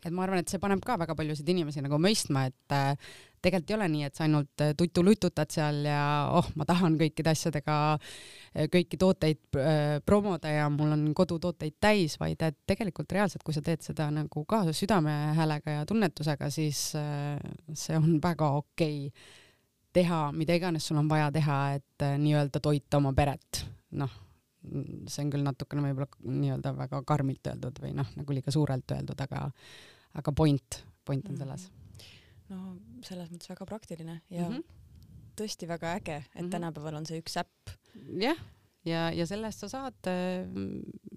et ma arvan, et see paneb ka väga paljusid inimesi nagu mõistma, et äh, tegelikult ei ole nii, et sa ainult äh, tutu-lututad seal ja oh, ma tahan kõikide asjadega äh, kõiki tooteid äh, promoda ja mul on kodutooteid täis, vaid et tegelikult reaalselt, kui sa teed seda nagu ka südamehäälega ja tunnetusega, siis äh, see on väga okei okay teha mida iganes sul on vaja teha, et äh, nii-öelda toita oma peret, noh see on küll natukene võib-olla nii-öelda väga karmilt öeldud või noh, nagu liiga suurelt öeldud, aga, aga point, point on mhm. selles. no selles mõttes väga praktiline ja mm -hmm. tõesti väga äge, et mm -hmm. tänapäeval on see üks äpp. jah, ja, ja selle eest sa saad,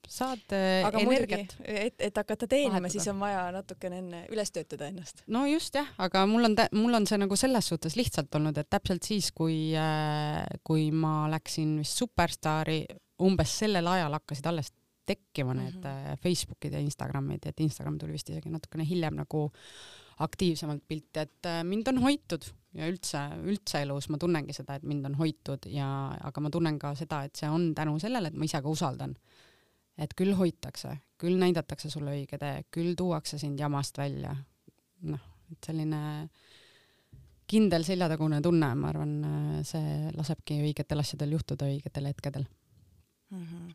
saad aga energiat. et, et hakata teenima, siis on vaja natukene enne üles töötada ennast. no just jah, aga mul on, mul on see nagu selles suhtes lihtsalt olnud, et täpselt siis, kui, äh, kui ma läksin vist Superstaari umbes sellel ajal hakkasid alles tekkima need mm -hmm. Facebookid ja Instagramid, et Instagram tuli vist isegi natukene hiljem nagu aktiivsemalt pilti, et äh, mind on hoitud ja üldse, üldse elus ma tunnengi seda, et mind on hoitud ja, aga ma tunnen ka seda, et see on tänu sellele, et ma ise ka usaldan. Et küll hoitakse, küll näidatakse sulle õige tee, küll tuuakse sind jamast välja. noh, et selline kindel seljatagune tunne, ma arvan, see lasebki õigetel asjadel juhtuda õigetel hetkedel mm. -hmm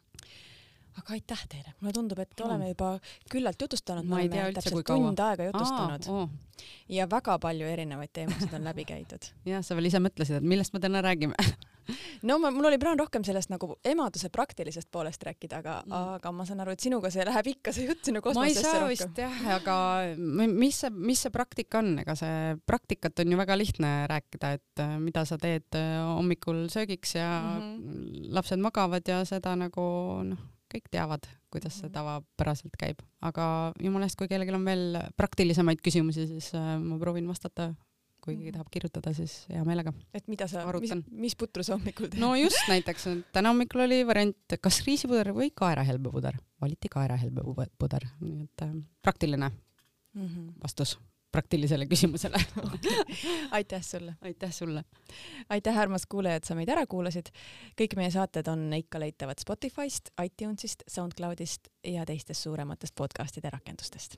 aga aitäh teile, mulle tundub, et Palun. oleme juba küllalt jutustanud, me oleme täpselt tund aega jutustanud Aa, oh. ja väga palju erinevaid teemasid on läbi käidud. jah, sa veel ise mõtlesid, et millest me täna räägime no ma, mul oli plaan rohkem sellest nagu emaduse praktilisest poolest rääkida, aga mm., aga ma saan aru, et sinuga see läheb ikka see jutt sinna kosmosesse rohkem. ma ei saa vist jah, aga mis see, mis see praktika on, ega see praktikat on ju väga lihtne rääkida, et äh, mida sa teed äh, hommikul söögiks ja mm -hmm. lapsed magavad ja seda nagu noh kõik teavad, kuidas see mhm. tavapäraselt käib, aga jumala eest, kui kellelgi on veel praktilisemaid küsimusi, siis äh, ma proovin vastata. Kui keegi mhm. tahab kirjutada, siis hea meelega. et mida sa, mis, mis putru sa hommikul teed? no just näiteks, täna hommikul oli variant kas riisipuder või kaerahelbepuder, valiti kaerahelbepuder, nii et äh, praktiline mm -hmm. vastus praktilisele küsimusele aitäh sulle. aitäh sulle. aitäh, armas kuulaja, et sa meid ära kuulasid. kõik meie saated on ikka leitavad Spotify'st, iTunes'ist, SoundCloud'ist ja teistest suurematest podcast'ide rakendustest